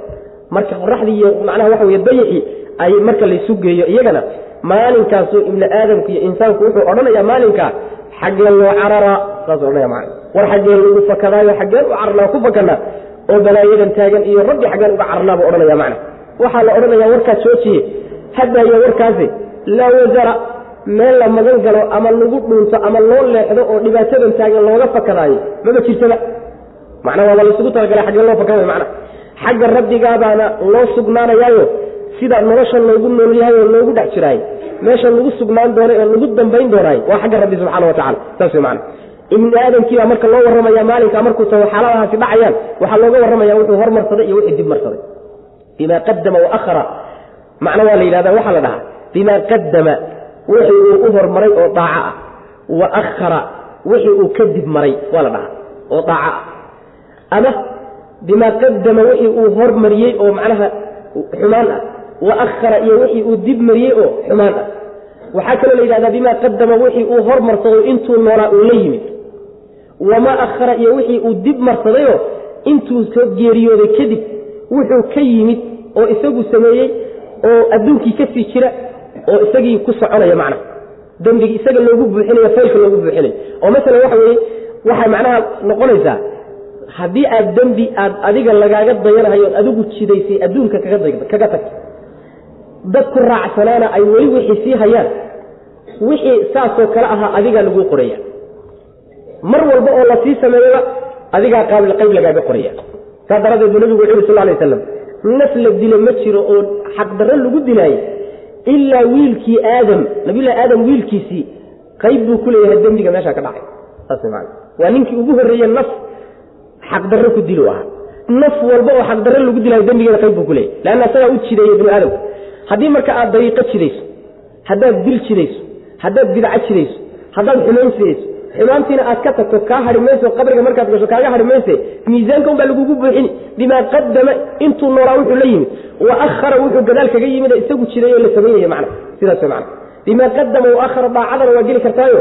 Marka qoraxdii iyo macnaha waxa weye dayixii ay marka laysu geeyo iyagana maalinkaasu ibni aadamku iyo insaanku wuxuu odhanayaa maalinkaa xaggeen loo cararaa saasuu odhanaya man war xaggeen lagu fakadaayo xaggeen u cararnaa ku fakanaa oo balaayadan taagan iyo rabbi xaggeen uga cararnaa buu odhanaya macna. Waxaa la odhanayaa warkaas joojiye haddaayo warkaasi laa wasara meel la magan galo ama lagu dhunto ama loo leexdo oo dhibaatadan taagan looga fakadaayo maba jirtaba macnaa waaba laysugu talagalay xagge loo fakan mana xagga rabbigaabaana loo sugnaanayaayo sida nolosha loogu nool yahay oo loogu dhex jiraay meesha lagu sugnaan doonay oo lagu dambayn doonaay waa xagga rabbi subxana wa tacala saas wey macana ibni aadamkiibaa marka loo warramaya maalinka markuu tago xaaladahaasi dhacayaan waxaa looga warramaya wuxuu hormarsaday iyo wixii dib marsaday. Bima qadama waahara macna waa la yidhahda waxaa la dhahaa bima qadama wixii uu u hormaray oo daaco ah. Wa akhara wixii uu ka dib maray waa la dhahaa oo daaco ah. Ama bima qadama wixii uu hormariyey oo macnaha xumaan ah. Wa akhara iyo wixii uu dib mariyey oo xumaan ah. Waxaa kaloo la yidhahdaa bima qadama wixii uu hormarsaday intuu noolaa uu la yimid wamaa akhara iyo wixii uu dib marsadayoo intuu geeriyooday kadib wuxuu ka yimid oo isagu sameeyey oo adduunkii ka sii jira oo isagii ku soconaya macna. Dembigii isaga loogu buuxinayo faylka loogu buuxinayo oo masalan waxa weeye waxay macnaha noqonaysaa haddii aad dembi aad adiga lagaaga dayanahayo ood adigu jidaysay adduunka kaga tagto dadku raacsanaana ay weli wixii sii hayaan. Wixii saasoo kale ahaa adigaa laguu qoraya mar walba oo la sii sameeyaba adigaa qayb lagaaga qoraya. Saas daraaddeed buu nabigu wuxu yuri sal lay aslam naf la dilo ma jiro oo xaqdarro lagu dilaayo ilaa wiilkii aadam. Nabiyullahi aadam wiilkiisii qayb buu ku leeyahay dembiga meeshaa ka dhacay. Waa ninkii ugu horreeye naf xaqdarro ku dilu ahaa. Naf walba oo xaqdarro lagu dilaayo dembigeeda qayb buu ku leeyahy leanna asagaa u jideeye binu aadamka haddii marka aad dariiqo jidayso haddaad dil jidayso haddaad bidco jidayso haddaad xumayn xumaantiina aad ka tagto kaa hari mayso qabriga markaad gasho kaaga hari mayse miisaanka un baa lagugu buuxini bimaa qadama intuu noolaa wuxuu la yimid. Wa ahara wuxuu gadaal kaga yimid isagu jiray oo la samaynaya macna sidaas man bimaa qadama waahara daacadana waa geli kartaayo.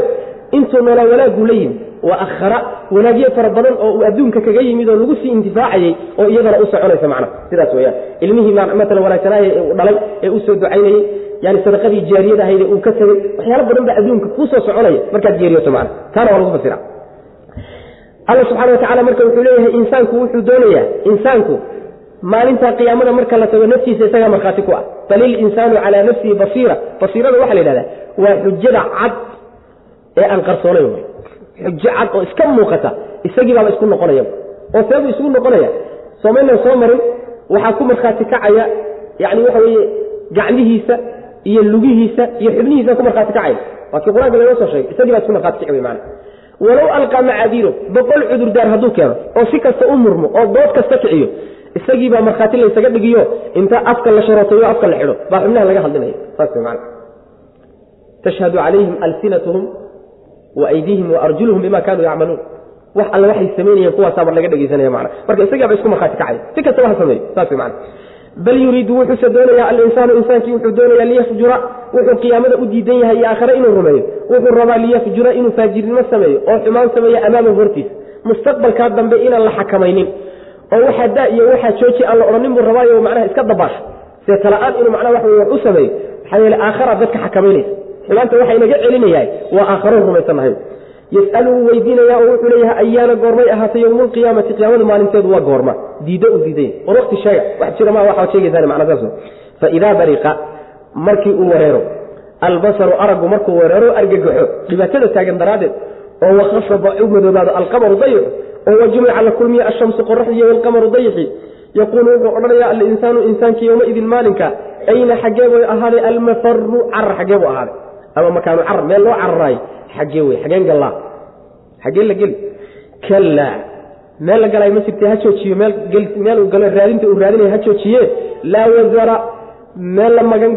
Intuu noolaa wanaaguu la yimid. Wa ahara wanaagyo fara badan oo uu adduunka kaga yimid oo lagu sii intifaacayey oo iyadana u soconaysa macna sidaas weyaan ilmihii maala wanaagsanaaye ee uu dhalay ee u soo yani sadaqadii jaariyada ahayd uu ka tegey waxyaalo badan baa adduunka kuu soo soconaya. Markaad geeriyoto macna taana waa lagu fasira. Alla subxana watacala marka wuxuu leeyahay insaanku wuxuu doonayaa insaanku maalinta qiyaamada marka la tago naftiisa isagaa markhaati ku ah. Bal ilinsaanu calaa nafsihi basiira basiirada waxaa la yidhahdaa waa xujada cad ee aan qarsoonayn wy xujo cad oo iska muuqata isagii isku noqonaya. Oo seebuu isugu noqonaya. Soomaynan soo marin waxaa ku markhaati kacaya yani waxa weeye gacmihiisa iyo lugihiisa iyo xubnihiisa ku markhaati kacaya waa kii qur'aanka laga soo sheegay isagii baa markhaati kici wy maana walow alqaa macaadiiro boqol cudurdaar hadduu keeno oo si kasta u murmo oo dood kasta kiciyo isagii markhaati laysaga dhigiyo inta afka la sharootayo afka la xidho baa xubnaha laga hadlinaya. Saas maana tashhadu calayhim alsinatuhum waaydiihim waarjuluhum bima kaanuu yacmaluun. Wax alle waxay samaynayeen kuwaasaaba laga dhegeysanaya mana marka isagiiba isku markhaati kacay. Si kastaba ha sameeyo saas man bal yuriidu wuxuuse doonayaa alinsaanu insaankii wuxuu doonaya liyafjura wuxuu qiyaamada u diidan yahay iyo aakhare inuu rumeeyo. Wuxuu rabaa liyafjura inuu faajirnimo sameeyo oo xumaan sameeyo amaama hortiisa. Mustaqbalkaa dambe inaan la xakamaynin. Oo waxaa da iyo waxaa jooji aan la odhanin buu rabaayo macnaha iska dabaasho. Seetala-aan inuu macnaha wax wax u sameeyo maxaa yeele aakhara dadka xakamaynaysa xumaanta waxa inaga celinayahay waa aakharo rumaysannahay yas'alu wuu weydiinaya oo wuxuu leeyahay ayaana goormay ahaatay yowmulqiyaamati qiyaamada maalinteedu waa goorma. Diiddo u diiday war waqti sheega. Wax jira ma waxaad sheegaysaan macna saas faidaa bariqa markii uu wareero albasaru araggu markuu wareero argagaxo dhibaatada taagan daraaddeed oo wakhasaba u madoobaado alqamaru dayixu oo wajumica la kulmiya ashamsu qoraxdiiyo walqamaru dayixi yaquulu wuxuu odhanaya alinsaanu insaankii yowmaidin maalinka ayna xaggee bay ahaaday? Almafaru carar xaggee buu ahaaday. Ama makaanu carar meel loo cararaayo xaggee wey xageen gallaa xaggee la geli kallaa meel la galaayo ma jirte ha joojiyo meel uu galo raadinta uu raadinaya ha joojiye. Laa wasara meel la magan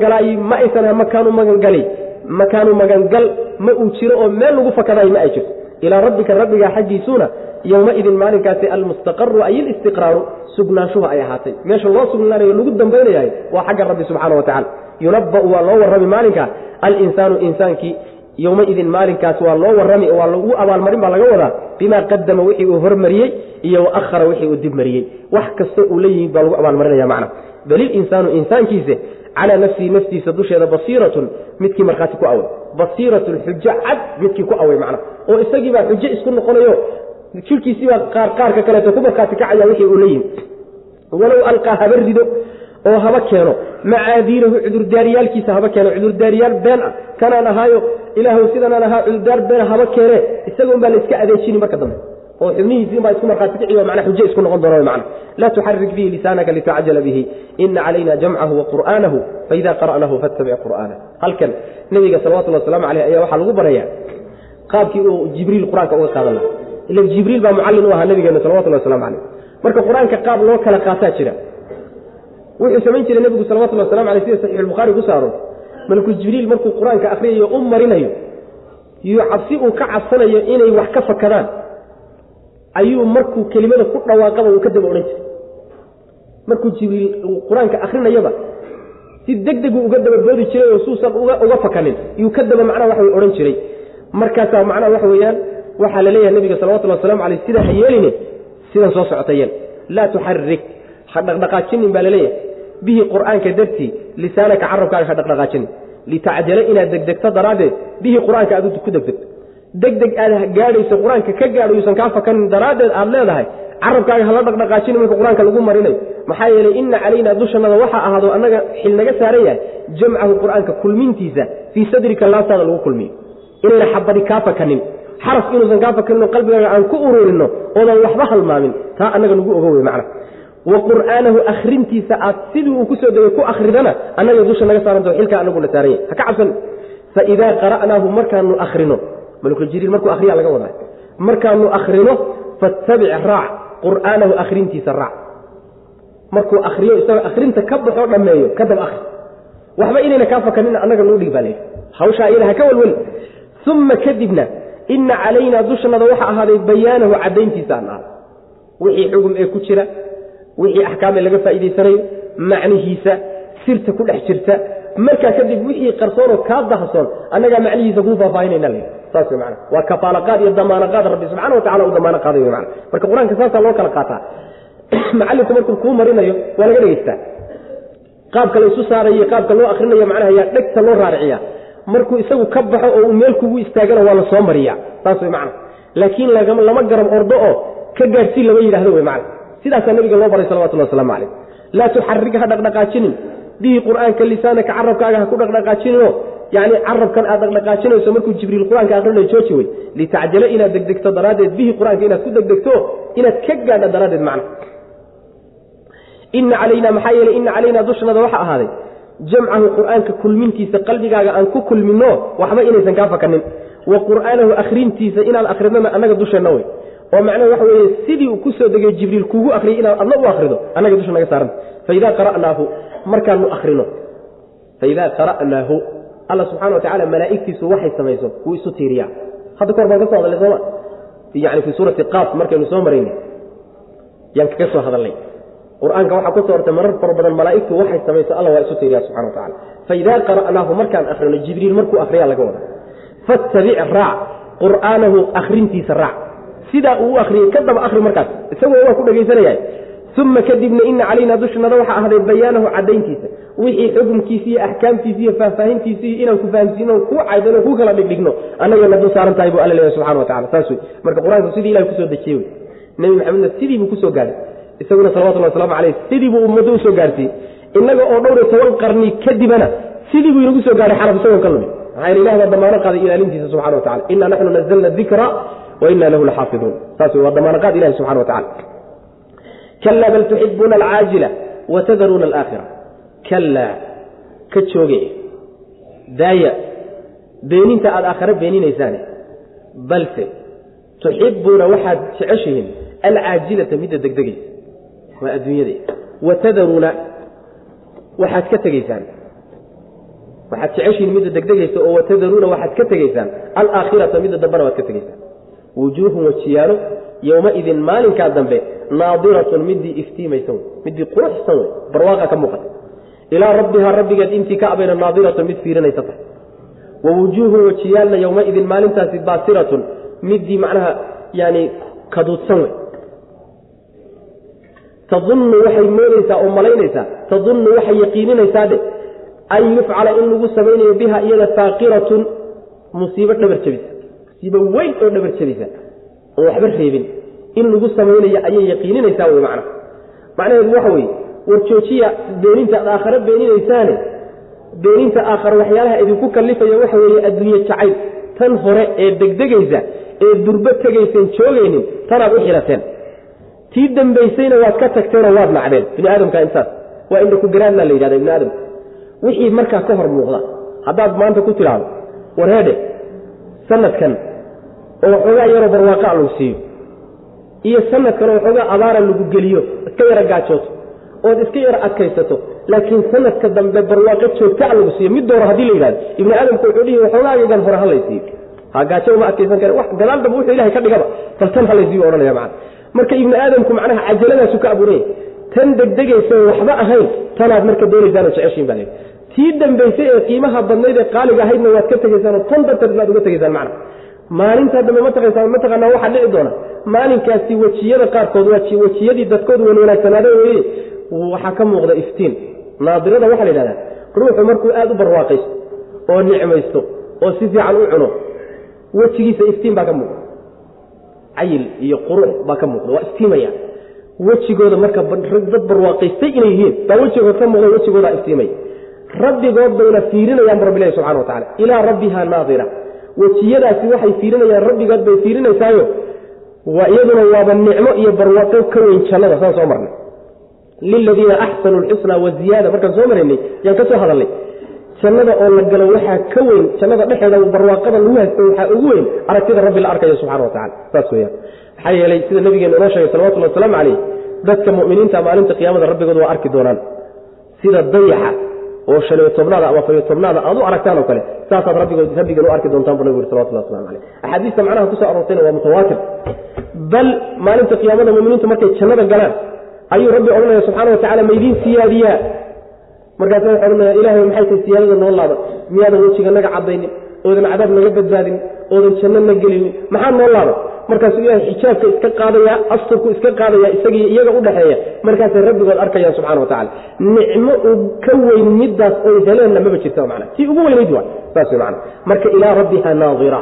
ma aysan ha makaanu magangali makaanu magangal ma uu jiro oo meel lagu fakadayo ma ay jirto. Ilaa rabbika rabbigaa xaggiisuuna yowmaidin maalinkaasi almustaqaru ay ilistiqraaru sugnaanshuhu ay ahaatay. Meesha loo sugnaanayo lagu dambaynayahay waa xagga rabbi subxaana wa tacala yunabau waa loo warrami maalinka alinsaanu insaankii yowmaidin maalinkaas waa loo warrami waa lagu abaalmarin baa laga wadaa bimaa qadama wixii uu hormariyey iyo waahara wixii uu dib mariyey. Wax kasta uu la yimid baa lagu abaalmarinaya macna. Bal ilinsaanu insaankiise calaa nafsihi naftiisa dusheeda basiiratun midkii markhaati ku away. Basiiratun xujo cad midkii ku away macna. Oo isagiibaa xujo isku noqonayo. Jirkiisiibaa qaar qaarka kaleeto ku markhaati kacaya wixii uu la yimid. Walow alqaa haba rido oo haba keeno. Macaadiirahu cudurdaaryaalkiisa haba keeno. Cudurdaariyaal been ah. Kanaan ahaayo ilaahu sidanaan ahaa cudurdaar beena haba keene isagoon baa la iska adeejini marka dambe. Oo xubnihiisii baa isku markhaati kici o manaa xujo isku noqon doona macna. Laa tuxarik bihi lisaanaka litacjala bihi. Ina calayna jamcahu wa qur'aanahu faida qara'nahu fattabic qur'aana. Halkan nebiga salawatullhi waslamu aleyh ayaa waxaa lagu baraya qaabkii uu jibriil qur'aanka uga qaadan laha ila jibriil baa mucallin u ahaa nabigeena salawatullahi waslamu caleyh marka qur'aanka qaab loo kala qaataa jira. Wuxuu samayn jiray nebigu salawatullhi waslamu aleyh sida saxiixulbukhaari ku saaro malakul jibriil markuu qur'aanka akhriyayo u marinayo. Iyo cabsi uu ka cabsanayo inay wax ka fakadaan. Ayuu markuu kelimada ku dhawaaqaba uu ka daba odhan jiray. Markuu jibriil qur'aanka akrinayaba si deg degu uga daba boodi jiray oo suusan uga fakanin yuu ka daba macnaha waxa odhan jiray. Markaasaa macnaha waxa weeyaan waxaa la leeyahay nebiga salawatullhi waslamu aleyh sidaa ha yeeline sidan soo socota yeel laa tuxarik ha dhaqdhaqaajinin baa la leeyahay bihi qur'aanka dartii lisaanaka carabkaaga ha dhaqdhaqaajinin litacjala inaad degdegto daraaddeed bihi qur'aanka aad ku degdegto degdeg aad gaadhayso qur'aanka ka gaadho yuusan kaa fakanin daraaddeed aad leedahay carabkaaga hala dhaqdhaqaajini marka qur'aanka lagu marinayo maxaa yeelay ina calaynaa dushannada waxaa ahaado annaga xil naga saaran yahay jamcahu qur'aanka kulmintiisa fii sadrika laastaada lagu kulmiyo. Inayna xabadi kaa fakanin xaraf inuusan kaa fakaninoo qalbigaaga aan ku ururinno oodan waxba halmaamin. Taa annaga nagu ogo wey macna wa qur'aanahu akhrintiisa aad sidii uu ku soo degay ku akhridana annaga dusha naga saarantao xilkaa anaguna saaran yahay ha ka cabsan? Faidaa qara'naahu markaanu akhrino malkuljibriil markuu akhriya laga wadaa. Markaanu akhrino fattabic raac qur'aanahu akhrintiisa raac. Markuu akhriyo isagoo akhrinta ka baxoo dhammeeyo ka dab akhri. Waxba inayna kaa fakanin annaga nuu dhig baa leehi hawshaa iyada ha ka welweli uma kadibna ina calaynaa dushannada waxa ahaaday bayaanahu caddayntiisa aan ahaaday wixii xugum ee ku jira wixii axkaam ee laga faa'iidaysanayo macnihiisa sirta ku dhex jirta. Markaa kadib wixii qarsoonoo kaa dahsoon annagaa macnihiisa kuu faahfaahinayna le saas wey mana waa kafaalaqaad iyo damaanaqaad rabbi subxana watacala uu damaano qaaday marka qur'aanka saasaa loo kala qaataa. Macallinku markuu kuu marinayo waa laga dhegeystaa. Qaabka la isu saarayo qaabka loo akrinayo macnaha yaa dhegta loo raariciya markuu isagu ka baxo oo uu meel kugu istaagana waa la soo mariya saas wey macna laakiin lama garam ordo oo ka gaadhsiin lama yidhahdo wey macna sidaasaa nabiga loo baray salawatullah waslamu calayh. Laa tuxarig ha dhaqdhaqaajinin. Bihi qur'aanka lisaanaka carabkaaga ha ku dhaqdhaqaajininoo yani carabkan aad dhaqdhaqaajinayso markuu jibriil qur'aanka akrinayo jooji wey litacjala inaad degdegto daraaddeed bihi qur'aanka inaad ku degdegto inaad ka gaadha daraaddeed macna. Ina calaynaa maxaa yeeley ina calaynaa dushanada waxa ahaaday jamcahu qur'aanka kulmintiisa qalbigaaga aan ku kulmino waxba inaysan kaa fakanin. Wa qur'aanahu akhrintiisa inaad akridana annaga dusheenna wey oo macnaha waxa weeye sidii uu ku degay jibriil kuugu akhriyay inaad adna u akhrido annaga dusha naga saaranta faidaa qara'naahu markaanu akhrino. Faidaa qara'naahu alla subxana wa malaa'igtiisu waxay samayso wuu isu tiiriyaa. Hadda kahor baan ka soo hadalnay sooma yani fii suurati qaaf markaynu soo maraynay yaan kaga soo hadalnay. Qur'aanka waxaa ku soo hortay marar fara badan malaa'igtu waxay samayso alla waa isu tiiriya subxana wa faidaa qara'naahu markaan akhrino jibriil markuu akhriyaa laga wada. Fattabic raac qur'aanahu akhrintiisa raac sidaa uu u akhriyey ka daba akhri markaas isagoo waa ku dhegaysanaya uma kadibna ina calaynaa dushanada waxaa ahday bayaanahu caddayntiisa. Wixii xukumkiisi iyo axkaamtiisi iyo faahfaahintiisi inaan ku fahamsiino kuu caydano ku kala dhigdhigno annagana du saaran tahay buu alla leeyahy subxana wa tacala saas wey marka qur'aanku sidii ilahi ku soo dejiyey wey. Nebi maxamedna sidii ku soo gaadhay. Isaguna salawatullah waslamu caleyh sidii buu u soo gaarsiiyey innaga oo dhowr iyo toban qarni kadibana sidii inagu soo gaadhay xaraf isagoon ka lumin. Maxaa yeel ilah baa damaano qaaday ilaalintiisa subxana wa tacala inaa naxnu nazalna dikra wa ina lahu laxaafiduun saas waa damaano qaad ilahi subxana wa tacala kalaa bal tuxibuuna alcaajila watadaruuna alaakhira kalaa ka jooge daaya beeninta aada aakhare beeninaysaane balse tuxibuuna waxaad jeceshihiin alcaajilata midda degdegaysa waa adduunyada watadaruuna waxaad ka tegaysaan waxaad jeceshihiin midda degdegaysa oo watadaruuna waxaad ka tegaysaan alaakhirata midda dambena waad ka tegaysaan wujuuhun wajiyaalo yowmaidin maalinkaa dambe naadiratun midii iftiimaysan wey midii quruxsan wey barwaaqa ka muuqata. Ilaa rabbihaa rabbigeed intii ka abayna naadiratun mid fiirinaysa tahay. Wa wujuuhun wajiyaalna yowmaidin maalintaasi baasiratun midii macnaha yani kaduudsan wey tadunnu waxay moodaysaa oo malaynaysaa tadunnu waxay yaqiininaysaa dhe an yufcala in lagu samaynayo biha iyada faaqiratun musiibo dhabar jabisa musiibo weyn oo dhabar jabisa oon waxba reebin. In lagu samaynayo ayay yaqiininaysaa wey macna. Macnaheedu waxa weeye war joojiya beeninta ad aakhare beeninaysaane beeninta aakhare waxyaalaha idinku kallifaya waxa weeye adduunye jacayl. Tan hore ee degdegaysa ee durbo tegaysan joogaynin tanaad u xirateen. Tii dambaysayna waad ka tagteenoo waad nacdeen. Bini aadamka intaas waa indhaku la yidhahda ibni aadamka wixii markaa ka hor muuqda haddaad maanta ku tidhaahdo warheedhe sanadkan oo waxoogaa yaroo barwaaqaa lagu siiyo. Iyo sanadkan oo waxoogaa abaara lagu geliyo iska yara gaajooto ood iska yara adkaysato laakiin sanadka dambe barwaaqo joogtaa lagu siiyo. Mid dooro haddii la yidhahdo ibni aadamku wuxuu dhihi waxoogaagan hore ha laysiiyo ha gaajo uma adkaysan kare wax gadaal dambe wuxuu ilahay ka dhigaba bal ha laysiiyo odhanaya macana marka ibni aadamku macnaha cajaladaasu ka abuuraya tan degdegaysa waxba ahayn tanaad marka doonaysaan oo jeceshiin baa tii dambaysay ee qiimaha badnayd ee qaaliga ahaydna waad ka tegaysaan tan darteed baad uga tegaysaan macna maalintaa dambe mataqaysaa mataqaanaa waxaa dhici doona. Maalinkaasi wejiyada qaarkood waa wejiyadii dadkoodu wan wanaagsanaada weye waxaa ka muuqda iftiin. Naadirada waxaa la yidhahdaa ruuxu markuu aada u barwaaqaysto oo nicmaysto oo si fiican u cuno wejigiisa iftiin baa ka muuqda. Cayil iyo qurux baa ka muuqda waa iftiimaya. Wejigooda marka dad barwaaqaystay inay yihiin baa wejigood ka muuqda wejigoodaa iftiimaya. Rabbigood bayna fiirinayaan rabbilahi subxana wa tacala ilaa rabbiha naadira wejiyadaasi waxay fiirinayaan rabbigood bay fiirinaysaayo waa iyaduna waaba nicmo iyo barwaaqo ka weyn jannada saan soo marnay. Liladiina axsanuu lxusna waziyaada markaan soo maraynay yaan ka soo hadalnay. Jannada oo la galo waxaa ka weyn jannada dhexeeda barwaaqada lagu haysto waxaa ugu weyn aragtida rabbi la arkayo subxana wa tacala saas weyaan maxaa yeelay sida nabigeena inoo sheegay salawatullhi wasalaamu caleyh dadka mu'miniinta maalinta qiyaamada rabbigood waa arki doonaan. Sida dayaxa oo shaniyo tobnaada ama fariyo tobnaada aad u aragtaan oo kale saasaad rabbigan u arki doontaan bu nabigu yuri salawatullah waslamu caleyh axaadiista macnaha ku soo aroortayna waa mutawaatir. Bal maalinta qiyaamada muminiintu markay jannada galaan ayuu rabbi odhanaya subxana wa tacala maydiin siyaadiyaa markaasa wuxu odhanaya ilahay maxay tahay siyaadada noo laaba? Miyaadan wejiga naga cadaynin oodan cadaab naga badbaadin oodan janno na gelinin maxaa noo laaba markaasuu ilahay xijaabka iska qaadaya asturku iska qaadaya isagii iyaga udhaxeeya markaasay rabbigood arkayaan subxana wa tacala nicmo uu ka weyn midaas oy heleenna maba jirta mana tii ugu weynayd waa saas mana marka ilaa rabbiha naadira.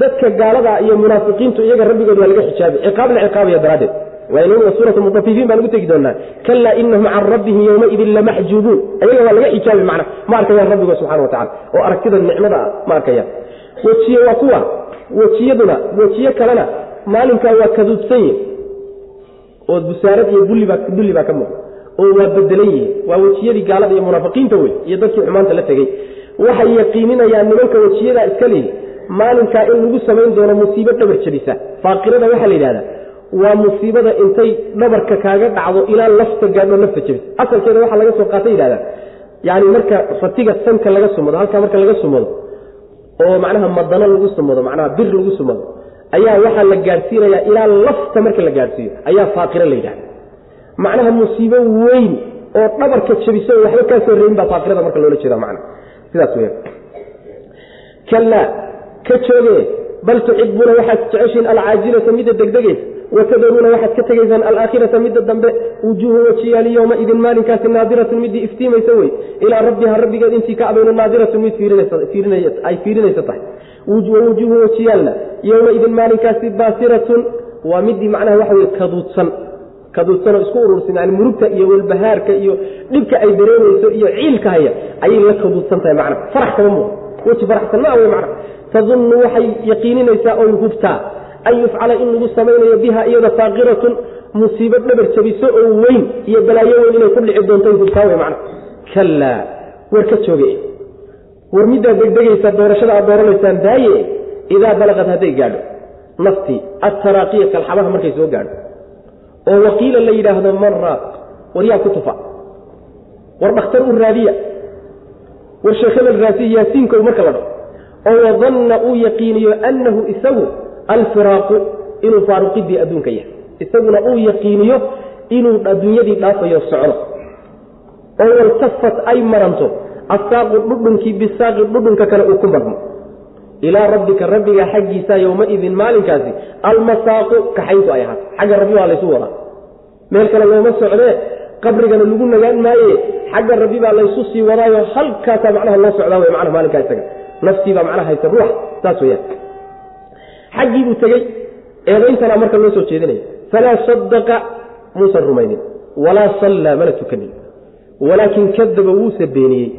Dadka gaalada iyo munaafiqiintu iyaga rabbigood waa laga xijaabi ciqaab ciqaabaya daraaddeed. Suurat mutafifiin baan ugu tegi doonaa. Kalaa inahum can rabbihim yowmaidin lamaxjuubuun ayaga waa laga xijaabi macna ma arkayaan rabbigood subxana wa tacala oo aragtida nicmada ma arkayaan wejiye waa kuwa wejiyaduna wejiye kalena maalinkaa waa kaduudsan yihiin oo busaarad iyo bullibaa dulli baa ka muuqda. Oo waa bedelan yihiin waa wejiyadii gaalada iyo munaafiqiinta wey iyo dadkii xumaanta la tegey waxay yaqiininayaan nimanka wejiyadaa iska leeyi maalinkaa in lagu samayn doono musiibo dhabar jabisa. Faaqirada waxaa la yidhahdaa waa musiibada intay dhabarka kaaga dhacdo ilaa lafta gaadho lafta jabis asalkeeda waxaa laga soo qaata yidhahdaa yani marka fatiga sanka laga sumado halkaa marka laga sumado oo macnaha madano lagu sumado macnaha bir lagu sumado ayaa waxaa la gaadhsiinayaa ilaa lafta marka la gaadhsiiyo ayaa faaqiro la yidhahda. Macnaha musiibo weyn oo dhabarka jabiso waxba kaa soo reebin baa faaqirada marka loola jeeda macna. Sidaas weya kallaa ka jooge bal tuxibuuna waxaad jeceshiin alcaajilata midda degdegaysa watadaruuna waxaad ka tegaysaan alaakhirata midda dambe wujuuhu wejiyaali yowmaidin maalinkaasi naadiratun midii iftiimaysa wey ilaa rabbiha rabbigeed intii ka abayno naadiratun mid ay fiirinaysa tahay wujuuhu wejiyaalna yowmaidin maalinkaasi baasiratun waa midii macnaha waxa wey kaduudsan kaduudsanoo isku urursan yani murugta iyo walbahaarka iyo dhibka ay dareemayso iyo ciilka haya ayay la kaduudsan tahay macna farax kama muuqdo weji faraxsan ma wey macna tadunnu waxay yaqiininaysaa oy hubtaa an yufcala in lagu samaynayo biha iyada faaqiratun musiibo dhabar jabiso oo weyn iyo balaayo weyn inay ku dhici doonto hubtaa wey macna kallaa war ka jooge war middaad degdegaysaa doorashada aad dooranaysaan daaye idaa balaqad hadday gaadho naftii attaraaqiya kalxamaha markay soo gaadho oo waqiila la yidhaahdo man raaq war yaa ku tufa war dhakhtar u raadiya war sheekhebel raasiya yaasiinkow marka la dho oo wadanna uu yaqiiniyo annahu isagu alfiraaqu inuu faaruqidii adduunka yahay. Isaguna uu yaqiiniyo inuu adduunyadii dhaafayo socdo. Oo waltafat ay maranto asaaqu dhudhunkii bisaaqi dhudhunka kale uu ku marmo ilaa rabbika rabbiga xaggiisa yowmaidin maalinkaasi almasaaqu kaxayntu ay ahaato xagga rabbi baa laysu wadaa. Meel kale looma socdee qabrigana lagu nagaan maaye xagga rabbi baa laysu sii wadaayo halkaasaa macnaha loo socdaa wey macnaha maalinkaa isaga. Naftiibaa macnaha haysa ruux saas weyaan xaggii buu tegey eedayntana marka loo soo jeedinaya falaa sadaqa muusan rumaynin walaa sallaa mana tukanin. Walaakin kadaba wuuse beeniyey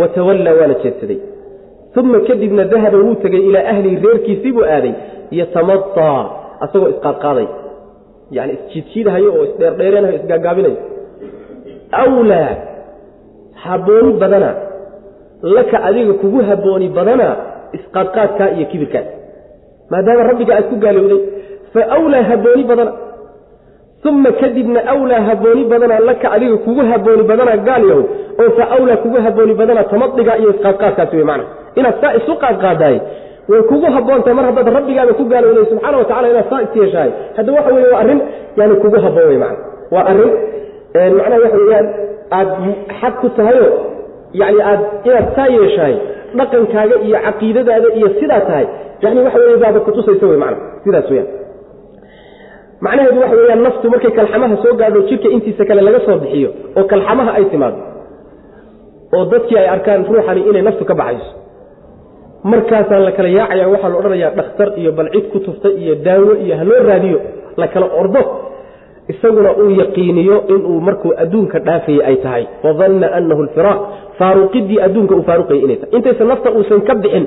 watawallaa waana jeedsaday. Uma kadibna dahaba wuu tegey ilaa ahlihi reerkiisii buu aaday yatamadaa asagoo isqaadqaaday. Yani isjiidjiidahayo oo isdheerdheereenayo isgaagaabinayo awlaa habbooni badana laka adiga kugu habbooni badana isqaadqaadkaa iyo kibirkaas maadaama rabbiga aad ku gaalowday. Fa awlaa habbooni badana uma kadibna awlaa habbooni badana laka adiga kugu habbooni badana gaal yahow oo fa awlaa kugu habbooni badana tamadiga iyo isqaadqaadkaasi wey macna. Inaad saa isu qaadqaadaay way kugu habboontahay mar haddaad rabbigaaba ku gaalowday subxaana watacala inaad saa is hadda waxa weye waa arrin yani kugu habboon wey macna. Waa arrin macnaha waxa weyaan aad xaq ku tahayo yani aad inaad saa yeeshahay dhaqankaaga iyo caqiidadaada iyo sidaa tahay yani waxa weye baaba kutusaysa wey macna sidaas weyaan macnaheedu waxa weyaan naftu markay kalxamaha soo gaadho jidhka intiisa kale laga soo bixiyo oo kalxamaha ay timaado oo dadkii ay arkaan ruuxani inay naftu ka baxayso. Markaasaa la kala yaacaya waxaa la odhanayaa dhakhtar iyo bal cid ku tuftay iyo daawo iyo haloo raadiyo la kala ordo. Isaguna uu yaqiiniyo inuu markuu adduunka dhaafayey ay tahay. Wadanna anahu lfiraaq faaruqidii adduunka uu faaruqayay inay tahay. Intaysa nafta uusan ka bixin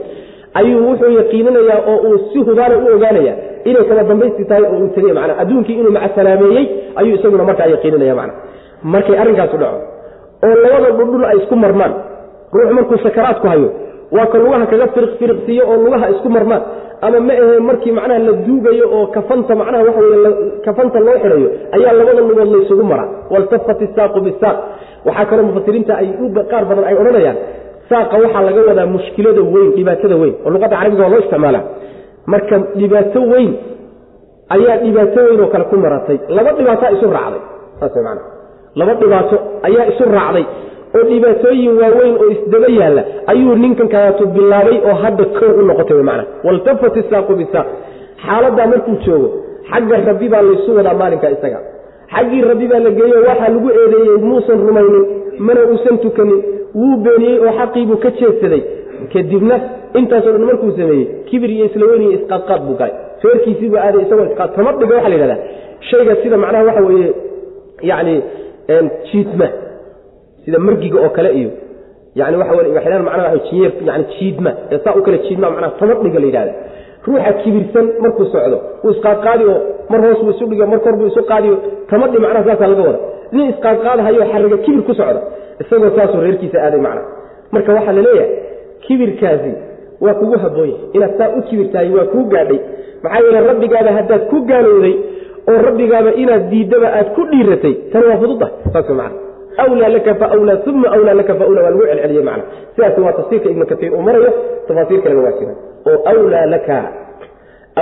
ayuu wuxuu yaqiininayaa oo uu si hubaana u ogaanaya inay kaba dambaysti tahay oo uu tegey mana adduunkii inuu macasalaameeyey ayuu isaguna markaa yaqiininaya mana markay arrinkaasu dhaco oo labada dhudhul ay isku marmaan ruux markuu sakaraadku hayo waa ka lugaha kaga firiq firiqsiiyo oo lugaha isku marmaan. Ama ma ahe markii macnaha la duugayo oo kafanta macnaha waxa weye kafanta loo xidhayo ayaa labada lugood laysugu mara waltafat isaaqu bisaaq waxaa kaloo mufasiriinta ay qaar badan ay odhanayaan saaqa waxaa laga wadaa mushkilada weyn dhibaatada weyn oo luqadda carabiga waa loo isticmaala marka dhibaato weyn ayaa dhibaato weyn oo kale ku maratay. Laba dhibaataa isu raacday saas laba dhibaato ayaa isu raacday oo dhibaatooyin waaweyn oo isdaba yaalla ayuu ninkan bilaabay oo hadda kow u noqotay mana waltafat isaaqu bisaaq. Xaaladdaa markuu joogo xagga rabbi baa laysu wadaa maalinka isaga xaggii rabbi baa la geeyo waxaa lagu eedeeyey muusan rumaynin mana uusan tukanin. Wuu beeniyey oo xaqiibuu ka jeedsaday. Kadibna intaasoo dhan markuu sameeyey kibir iyo isla weyn iyo isqaadqaad buu galay feerkiisiibuu aaday isagoo isqaad tamadhiga waxa la yidhahdaa. Shayga sida macnaha waxa weeye yacni jiidma sida margiga oo kale iyo yani waxa waxyaan macnaha jiyeer yani jiidma ee saa u kale jiidma macnaha tamadhiga la yidhahda ruuxa kibirsan markuu socdo wuu isqaadqaadi mar hoos buu isu dhigo mar kor buu isu qaadiyo tamadhi macnaha saasaa laga wada. Nin isqaadqaadahayo xariga kibir ku socda isagoo saasuu reerkiisa aaday macna marka waxaa la leeyahay kibirkaasi waa kugu habboon yahay. Inaad saa u kibirtahay waa kuu gaadhay. Maxaa yeele rabbigaaba haddaad ku gaalowday oo rabbigaaba inaad diiddaba aad ku dhiiratay tani waa fududdah saas macna awlaa laka faawlaa uma awlaa laka faawlaa waa lagu celceliyey macna sidaas waa tafsiirka ibnu katiir uu marayo tafaasiir kalena waa jira oo awlaa laka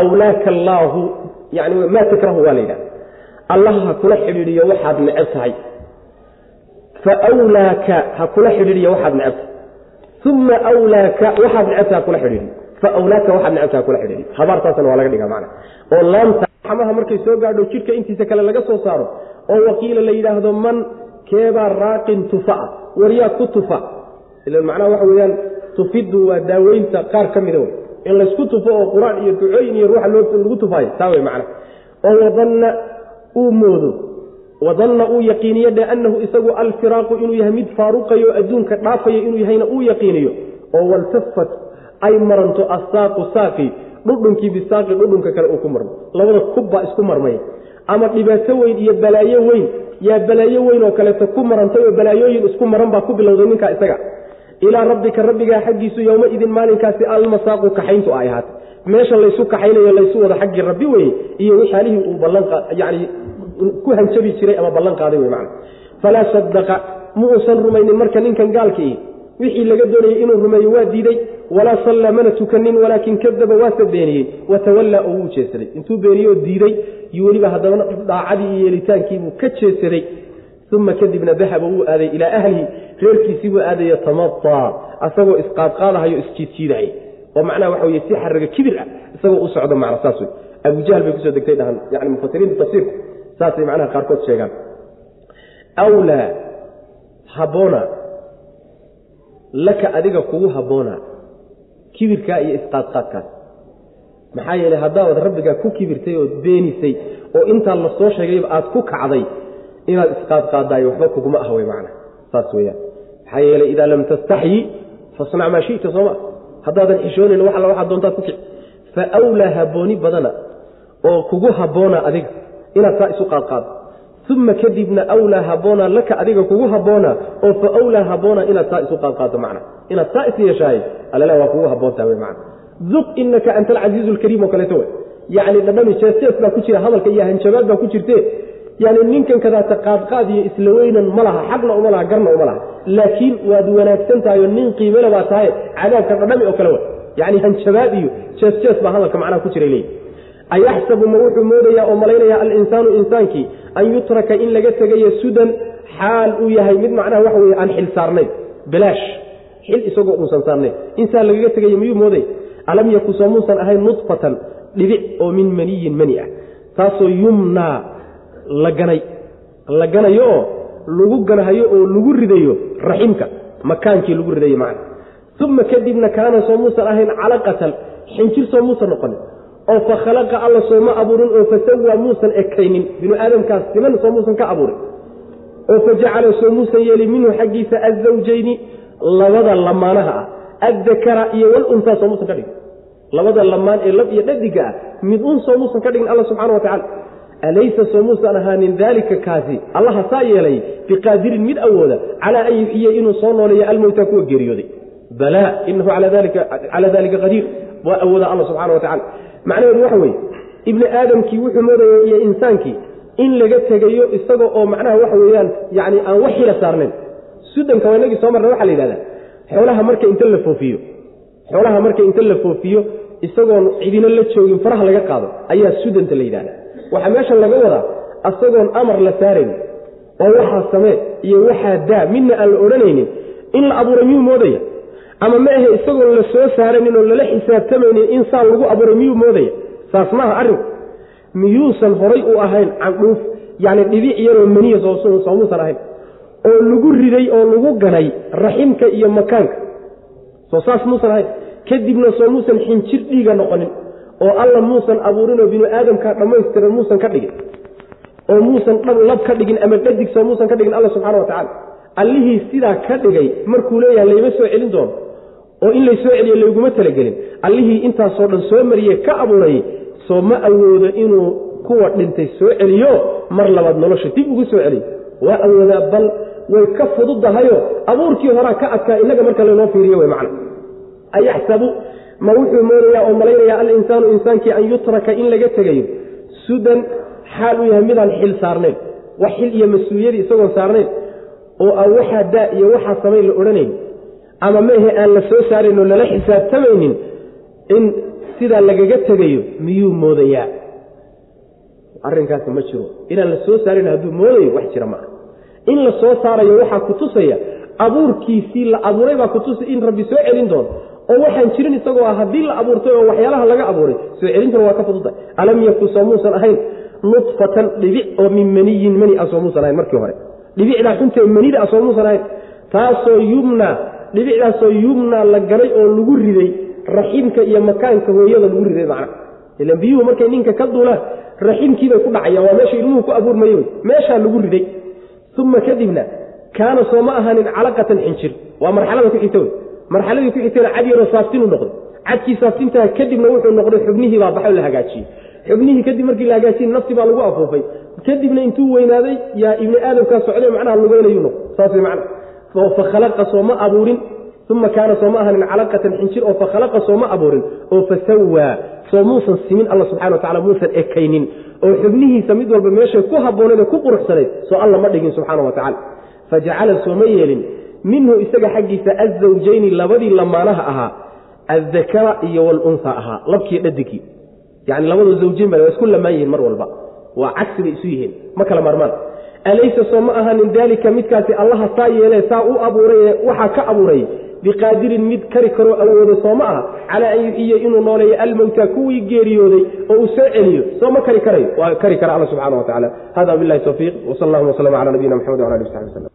awlaaka allaahu yani maa takrahu waa la yidhaha allah ha kula xidhiidhiyo waxaad neceb tahay. Fawlaaka ha kula xidhiidhiyo waxaad necebtahay uma awlaaka waxaad necebta ha kula xidhiidhiyo. Fawlaaka waxaad necebta ha kula xidhiidhiyo. Habaartaasna waa laga dhigaa macna oo laanta xamaha markay soo gaadho jidhka intiisa kale laga soo saaro oo wakiila la yidhaahdo man keebaa raaqin tufa waryaa ku tufa. Ila macnaha waxa weeyaan tufiddu waa daaweynta qaar ka mida wey in laysku tufo oo qur'aan iyo ducooyin iyo ruuxa lagu tufaayo taa wey macna. Oo wadanna uu moodo wadanna uu yaqiiniyo dhe annahu isagu alfiraaqu inuu yahay mid faaruqayo adduunka dhaafayo inuu yahayna uu yaqiiniyo oo waltafat ay maranto asaaqu saaqi dhudhunkii bisaaqi dhudhunka kale uu ku marmo. Labada kubbaa isku marmaya. Ama dhibaato weyn iyo balaayo weyn yaa balaayo weyn oo kaleeto ku marantay oo balaayooyin isku maran baa ku bilowday ninkaa isaga ilaa rabbika rabbigaa xaggiisu yowma idin maalinkaasi almasaaqu kaxayntu ay ahaatay. Meesha laysu kaxaynayo laysu wada xaggii rabbi weye iyo wixaalihii uu ballayani ku hanjabi jiray ama ballan qaaday wey macna falaa sadaqa ma uusan rumaynin marka ninkan gaalkii. Wixii laga doonayey inuu rumeeyo waa diiday walaa sallaa mana tukanin walaakin kadaba waase beeniyey watawallaa oo wuu jeesaday. Intuu beeniyey oo diiday iyo weliba haddana dhaacadii iyo yeelitaankiibuu ka jeesaday uma kadibna dahaba wuu aaday ilaa ahlihi reerkiisii buu aadaya tamataa asagoo isqaadqaadahayo isjiidjiidahay oo macnaha waxa weye si xariga kibir ah isagoo u socdo macna saas wey abujahl bay ku soo degtay dhahan yani mufasiriinta tafsiirku saasay macnaha qaarkood sheegaan awlaa habboona laka adiga kugu habboona kibirkaa iyo isqaadqaadkaas maxaa yeeley haddaad rabbigaa ku kibirtay ood beenisay oo intaa la soo sheegayba aad ku kacday inaad isqaadqaadaayo waxba kuguma ah wey macna. Saas weyaan maxaa yeelay idaa lam tastaxyi fasnac maa shita sooma haddaadan xishoonayn wax alla waxaad doontaad ku kici fa wlaa habooni badana oo kugu habboona adiga inaad saa isu qaadqaado uma kadibna wlaa haboona laka adiga kugu habboona oo fa wlaa haboona inaad saa isu qaadqaado macna. Inaad saa is yeeshaay alala waa kugu habboontaha wey macna. Duq inaka anta alcasiizu lkariim oo kaleeto wey yacni dhadhami jeestees baa ku jira hadalka iyo hanjabaad baa ku jirte yani ninkan kadaata qaadqaad iyo isla weynan ma laha xaqna uma laha garna uma laha. Laakiin waad wanaagsan tahay oo nin qiimele baa tahay cadaabka dhadhami oo kale wa yani hanjabaad iyo jees-jees baa hadalka macnaha ku jiray leeyi ayaxsabu ma wuxuu moodayaa oo malaynaya alinsaanu insaankii an yutraka in laga tegayo sudan xaal uu yahay mid macnaha waxa weye aan xil saarnayn bilaash. Xil isagoo uusan saarnayn. Insaan lagaga tegayo miyuu mooday? Alam yaku soo muusan ahayn nudfatan dhibic oo min maniyin mani ah. Taasoo yumnaa la ganay. La ganayo oo lagu ganahayo oo lagu ridayo raximka makaankii lagu ridayo macna. Uma kadibna kaana soo muusan ahayn calaqatan xinjir soo muusan noqonin. Oo fa khalaqa alla sooma abuurin oo fasawaa muusan ekaynin. Binu aadamkaas siman soo muusan ka abuurin. Oo fa jacala soo muusan yeelin minhu xaggiisa azawjayni labada lamaanaha ah. Addakara iyo waluntaa soo muusan ka dhigin. Labada lamaan ee lab iyo dhadiga ah mid un soo muusan ka dhigin alla subxana wa tacala alaysa soo muusan ahaanin daalika kaasi allaha saa yeelay biqaadirin mid awooda calaa an yuxiya inuu soo nooleeyo almowta kuwa geeriyooday balaa inahu calaa dalika qadiir waa awooda alla subxana wa tacala macnaheedu waxa weeye ibni aadamkii wuxuu moodaya iyo insaankii in laga tegayo isaga oo macnaha waxa weeyaan yani aan wax xila saarnayn sudanka waa inagii soo marna waxaa la yidhahdaa xoolaha marka inta la foofiyo xoolaha marka inta la foofiyo isagoon cidino la joogin faraha laga qaado ayaa sudanta la yidhahda waxaa meesha laga wadaa isagoon amar la saarayn oo waxaa samee iyo waxaa daa midna aan la odhanaynin in la abuuray miyuu moodaya? Ama ma ahe isagoon la soo saaranin oo lala xisaabtamaynin in saa lagu abuuray miyuu moodaya? Saas maaha arrinku miyuusan horay u ahayn candhuuf yacni dhibic yaroo maniya soomuusan ahayn oo lagu riday oo lagu ganay raximka iyo makaanka. Soo saas muusan ahayn. Kadibna soo muusan xinjir dhiiga noqonin oo alla muusan abuurinoo binu aadamkaa dhammaystiran muusan ka dhigin oo muusan lab ka dhigin ama dhadig soo muusan ka dhigin alla subxana wa tacala allihii sidaa ka dhigay markuu leeyahay layma soo celin doono oo in laysoo celiyo layguma talagelin. Allihii intaasoo dhan soo mariye ka abuurayy soo ma awoodo inuu kuwa dhintay soo celiyo mar labaad nolosha dib ugu soo celiyo. Waa awoodaa bal way ka fududahayo abuurkii horaa ka adkaa inaga marka laynoo fiiriyo wey macna. Ayaxsabu ma wuxuu moodayaa oo malaynayaa alinsaanu insaankii an yutraka in laga tegayo. Sudan xaal uu yahay midaan xil saarnayn wax xil iyo mas'uuliyadii isagoon saarnayn oo aan waxaa daa iyo waxaa samayn la odhanayn. Ama mehe aan la soo saarayn oo lala xisaabtamaynin in sidaa lagaga tegayo miyuu moodayaa? Arrinkaasi ma jiro. Inaan la soo saarin hadduu moodayo wax jira maaha. In la soo saarayo waxaa ku tusaya abuurkiisii la abuuray baa kutusay in rabbi soo celin doono oo waxaan jirin isagoo ah haddii la abuurtay oo waxyaalaha laga abuuray. Soo celintuna waa ka fududahay alam yakun soo muusan ahayn nudfatan dhibic oo min maniyin mani a soo muusan ahayn markii hore. Dhibicdaa xuntee manida soo muusan ahayn. Taasoo yumna dhibicdaasoo yumna la galay oo lagu riday raximka iyo makaanka hooyada lagu riday macna. Ilan biyuhu markay ninka ka duulaan raximkiibay ku dhacayaan. Waa meesha ilmuhu ku abuurmaye wey meeshaa lagu riday. Uma kadibna kaana soo ma ahaanin calaqatan xinjir. Waa marxalada ku xigta wey marxaladii ku xigtayna cad yaroo saaftinuu noqday cadkii saaftintaha kadibna wuxuu noqday xubnihii baa baxo la hagaajiyey. Xubnihii kadib markii la hagaajiyey nafti baa lagu afuufay. Kadibna intuu weynaaday yaa ibni aadamkaa socday macnaha lugeynayuu noqday. Saas macna fakhalaqa soo ma abuurin uma kaana soo ma ahanin calaqatan xinjir oo fakhalaqa soo ma abuurin oo fasawaa soo muusan simin alla subxana wa muusan ekaynin. Oo xubnihiisa mid walba meeshay ku habbooneed ee ku quruxsanayd soo alla ma dhigin subxaana wa tacala fajacala sooma yeelin minhu isaga xaggiisa azawjayni labadii lamaanaha ahaa addakara iyo walunha ahaa labkii dhadigii yani labadu zawjayn ba waa isku lamaan yihiin mar walba. Waa cagsi bay isu yihiin. Ma kala marmaan alaysa soo ma ahaanin daalika midkaasi allaha saa yeelee saa u abuuray waxaa ka abuuray biqaadirin mid kari karoo awoodo soo ma aha calaa an yuxiya inuu nooleeyo almowta kuwii geeriyooday oo uu soo celiyo. Soo ma kari karayo waa kari kara alla subxana wa tacala hada bilahi tawfiiq. Wsal allahuma wslm cala nabiyina mxamed wala ali w saxbi wslm